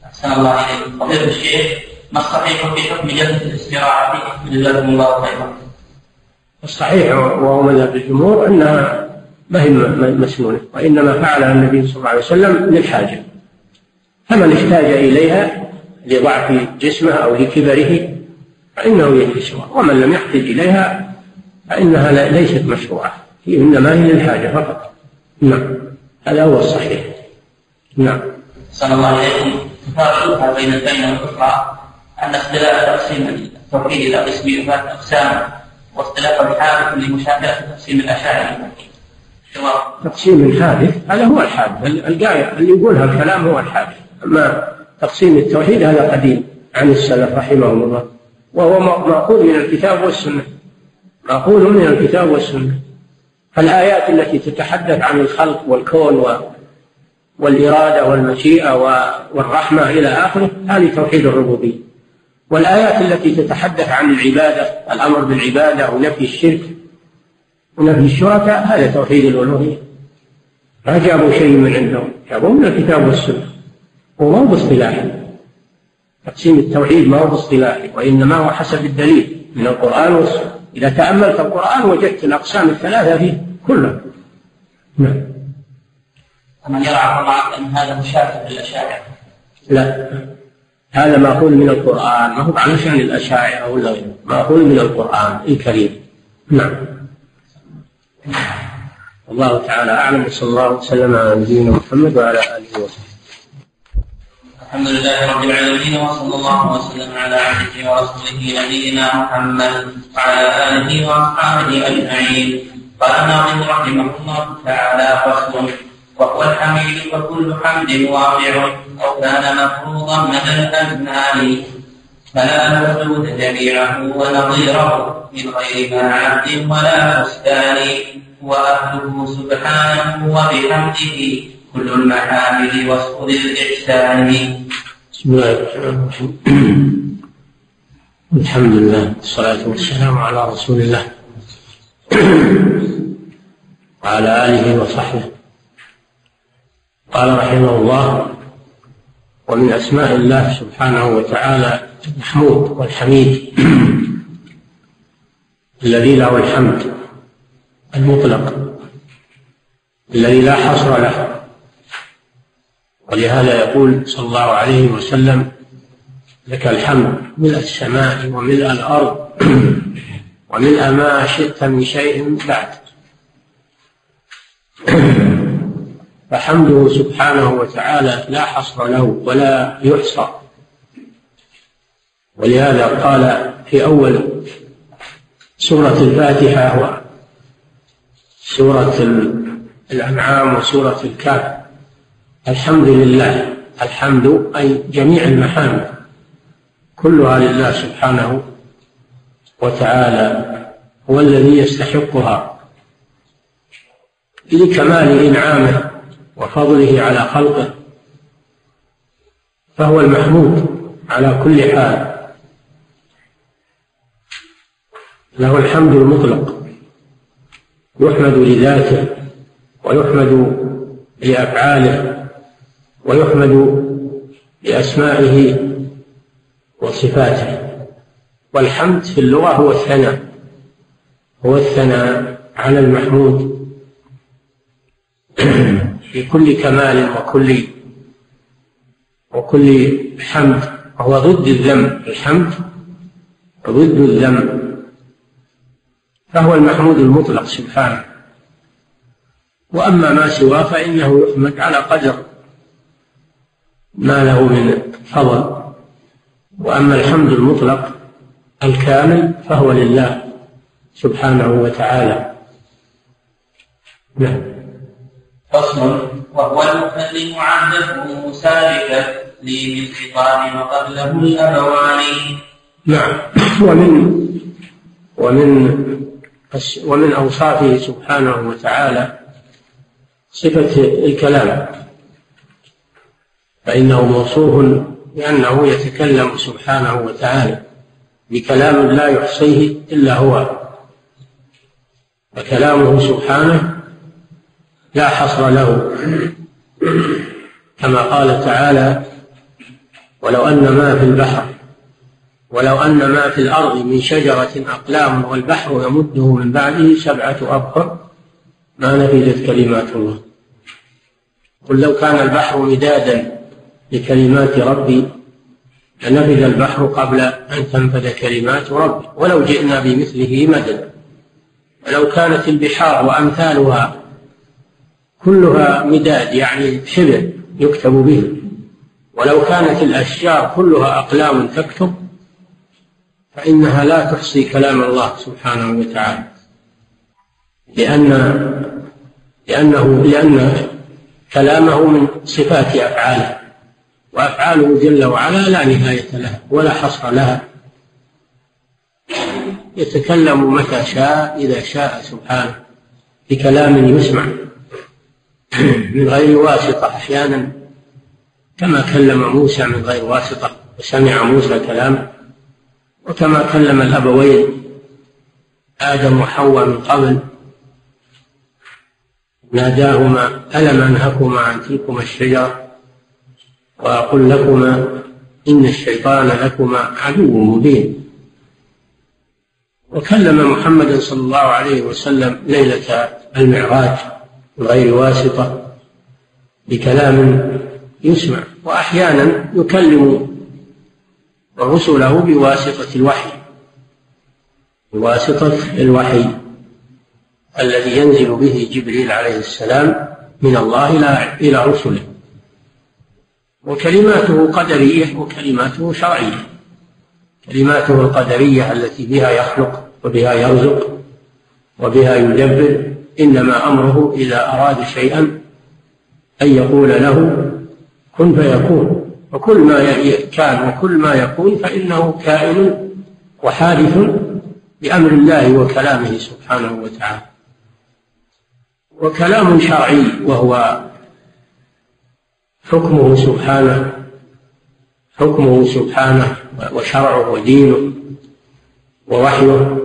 أحسن الله عليكم. فضيلة الشيخ ما الصحيح في حكم جلسة الاستراحة؟ جزاكم الله خيرا. الصحيح وهو مذهب الجمهور أنها ما هي مسنونة وإنما فعلها النبي صلى الله عليه وسلم للحاجة. فمن احتاج إليها لضعف جسمه أو لكبره فإنه يجلسها ومن لم يحتج إليها فإنها ليست مشروعة. هي إنما هي للحاجة فقط. نعم. هذا هو الصحيح. نعم. صلى الله عليكم تفرق بين البين والأخرى أن اختلاف تقسيم التوحيد إلى قسمين ثلاثة أقسام واختلاف الحادث لمشابهة تقسيم الأشاعرة تقسيم حادث هذا هو الحادث. القاية اللي يقولها الكلام هو الحادث. أما تقسيم التوحيد هذا قديم عن السلف رحمهم الله. وهو مأخوذ من الكتاب والسنة. مأخوذ من الكتاب والسنة. فالآيات التي تتحدث عن الخلق والكون والإرادة والمشيئة والرحمة إلى آخره هذه توحيد الربوبية. والآيات التي تتحدث عن العبادة الأمر بالعبادة ونفي الشرك ونفي الشركاء هذا توحيد الألوهية. ما جابوا شيء من عندهم؟ جابوا من الكتاب والسنة. وما هو باصطلاحي تقسيم التوحيد ما هو باصطلاحي وإنما هو حسب الدليل من القرآن والسنة. إذا تأملت القرآن وجدت الأقسام الثلاثة فيه كلها. نعم. ومن يرى الله أن هذا مشابه للأشاعرة. لا. هذا مأخوذ من القرآن. ما هو علشان الأشاعرة ولا غيره مأخوذ من القرآن الكريم. نعم. الله تعالى أعلم وصلى الله وسلم على نبينا محمد وعلى آله وصحبه. الحمد لله رب العالمين وصلى الله وسلم على عبده ورسوله نبينا محمد وعلى آله وأصحابه أجمعين. قال الناظم رحمه الله تعالى فصل وهو الحميد فكل حمد واقع أو كان مفروضا مدى الأزمان. فلا وجود جميعه ونظيره من غير ما عبد ولا بستان وأهله سبحانه وبحمده كل المحامد وصف للإحسان بسم الله الرحمن الرحيم. الحمد لله والصلاة والسلام على رسول الله. وعلى آله وصحبه. قال رحمه الله ومن أسماء الله سبحانه وتعالى المحمود والحميد. الذي له الحمد المطلق. الذي لا حصر له. ولهذا يقول صلى الله عليه وسلم لك الحمد ملء السماء وملء الأرض وملء ما شئت من شيء بعد. فحمده سبحانه وتعالى لا حصر له ولا يحصى ولهذا قال في أول سورة الفاتحة وسورة الأنعام وسورة الكافر الحمد لله. الحمد أي جميع المحامد كلها لله سبحانه وتعالى هو الذي يستحقها. لكمال إنعامه وفضله على خلقه. فهو المحمود على كل حال. له الحمد المطلق. يحمد لذاته ويحمد لأفعاله. ويحمد بأسمائه وصفاته. والحمد في اللغة هو الثناء هو الثناء على المحمود. في كل كمال وكل وكل حمد. وهو ضد الذم الحمد ضد الذم. فهو المحمود المطلق سبحانه. وأما ما سواه فإنه يحمد على قدر. ما له من فضل. وأما الحمد المطلق الكامل فهو لله سبحانه وتعالى. نعم. فصل. وهو المكلم عهده سابقا لي من خطاب وقبله الأبوان. نعم. ومن ومن ومن أوصافه سبحانه وتعالى صفة الكلام. فإنه موصوف بأنه يتكلم سبحانه وتعالى بكلام لا يحصيه إلا هو. فكلامه سبحانه لا حصر له. كما قال تعالى ولو أن ما في البحر ولو أن ما في الأرض من شجرة أقلام والبحر يمده من بعده سبعة أبحر ما نفذت كلمات الله. قل لو كان البحر مدادا لكلمات ربي. لنفذ البحر قبل أن تنفذ كلمات ربي. ولو جئنا بمثله مددا. ولو كانت البحار وأمثالها كلها مداد يعني حبر يكتب به. ولو كانت الأشجار كلها أقلام تكتب فإنها لا تحصي كلام الله سبحانه وتعالى. لأن لأنه لأن كلامه من صفات أفعاله. وأفعاله جل وعلا لا نهاية لها ولا حصر لها. يتكلم متى شاء إذا شاء سبحانه بكلام يسمع من غير واسطة أحيانا كما كلم موسى من غير واسطة وسمع موسى كلامه وكما كلم الأبوين آدم وحواء من قبل. ناداهما ألم أنهكما عن تلكما الشجرة؟ وأقول لكما إن الشيطان لكما عدو مبين. وكلم محمدا صلى الله عليه وسلم ليلة المعراج من غير واسطة بكلام يسمع وأحيانا يكلم رسله بواسطة الوحي بواسطة الوحي الذي ينزل به جبريل عليه السلام من الله إلى رسله. وكلماته قدرية وكلماته شرعية. كلماته القدرية التي بها يخلق وبها يرزق وبها يدبر إنما أمره إذا أراد شيئا أن يقول له كن فيكون. وكل ما كان وكل ما يكون فإنه كائن وحادث بأمر الله وكلامه سبحانه وتعالى. وكلام شرعي وهو حكمه سبحانه حكمه سبحانه وشرعه ودينه ووحيه.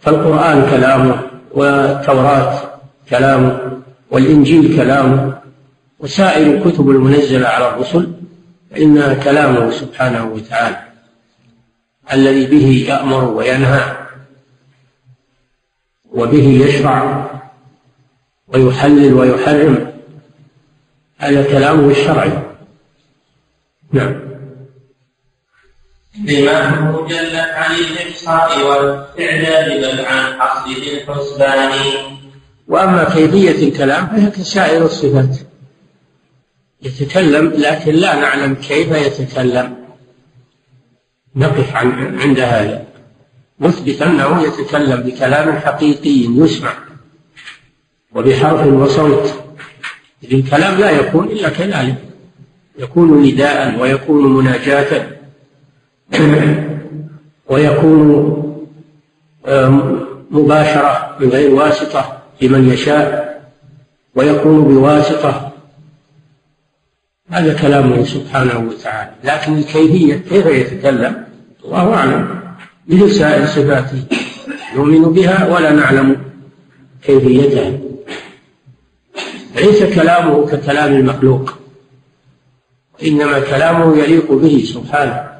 فالقرآن كلامه والتوراة كلامه والإنجيل كلامه وسائر الكتب المنزلة على الرسل فإنها كلامه سبحانه وتعالى الذي به يأمر وينهى وبه يشرع ويحلل ويحرم هذا كلامه الشرعي نعم. إمامه جلت عن الإحصاء والإعداد بل عن حصر الحسبان. وأما كيفية الكلام فهي كسائر الصفات. يتكلم لكن لا نعلم كيف يتكلم. نقف عن عند هذا. نثبت أنه يتكلم بكلام حقيقي يسمع. وبحرف وصوت. الكلام لا يكون إلا كذلك يكون نداء ويكون مناجاة ويكون مباشرة من غير واسطة لمن يشاء ويكون بواسطة. هذا كلامه سبحانه وتعالى. لكن الكيفية كيف يتكلم؟ الله أعلم. مثل سائر صفاته نؤمن بها ولا نعلم كيفيتها. ليس كلامه ككلام المخلوق إنما كلامه يليق به سبحانه.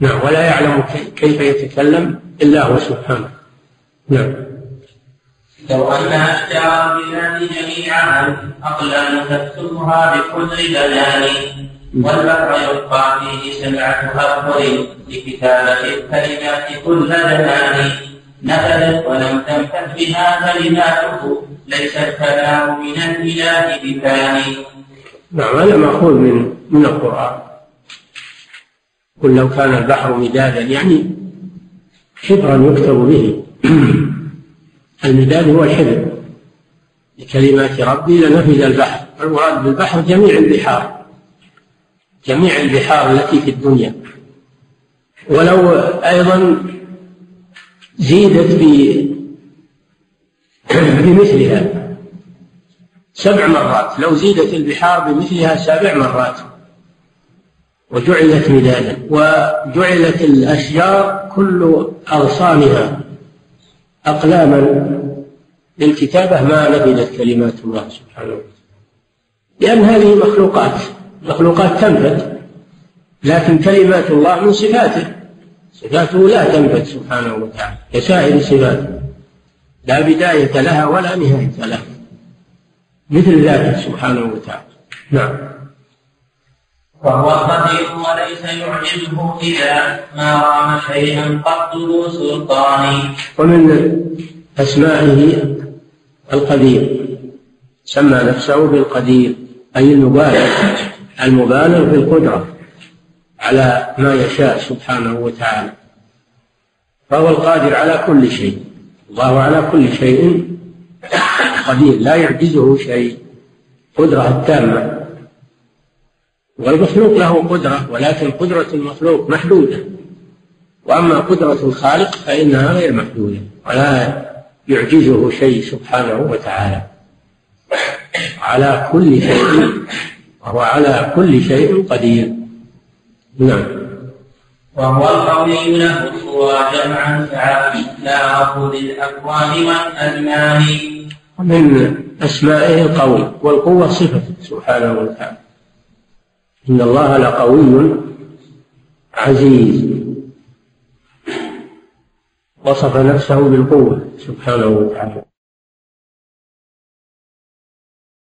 نعم ولا يعلم كيف يتكلم إلا هو سبحانه. نعم. لو أن أشجار البلاد جميعا أقلام تكتبها بكل بيان. والبحر يبقى فيه سبعة أبحر لكتابة الكلمات كل زمان نفذت ولم تنفذ بها كلماته ليس الكلام من الإله بثاني نعم هذا مأخوذ من من القرآن. قل لو كان البحر مدادا يعني حبرا يكتب به. المداد هو الحبر لكلمات ربي لنفذ البحر. المراد بالبحر جميع البحار. جميع البحار التي في الدنيا. ولو أيضا زيدت بمثلها سبع مرات. لو زيدت البحار بمثلها سبع مرات. وجعلت مدادا وجعلت الأشجار كل أغصانها. أقلاما للكتابة ما نفذت كلمات الله سبحانه وتعالى. لأن هذه مخلوقات. مخلوقات تنفذ. لكن كلمات الله من صفاته. صفاته لا تنفذ سبحانه وتعالى كسائر صفاته. لا بداية لها ولا نهاية لها. مثل ذاته سبحانه وتعالى. نعم. وهو القدير وليس يعجزه إذا ما رام شيئا قط ذو سلطان. ومن أسمائه القدير. سمى نفسه بالقدير أي المبالغ المبالغ في القدرة. على ما يشاء سبحانه وتعالى. فهو القادر على كل شيء. الله على كل شيء قدير لا يعجزه شيء. قدرة التامة. والمخلوق له قدرة ولكن قدرة المخلوق محدودة. وأما قدرة الخالق فإنها غير محدودة ولا يعجزه شيء سبحانه وتعالى. على كل شيء وهو على كل شيء قدير. نعم. وهو القوي له القوى جمعا لا أخذ الأكوان والأزمان. من أسمائه القوي والقوة صفة سبحانه وتعالى. إن الله لقوي عزيز. وصف نفسه بالقوة سبحانه وتعالى.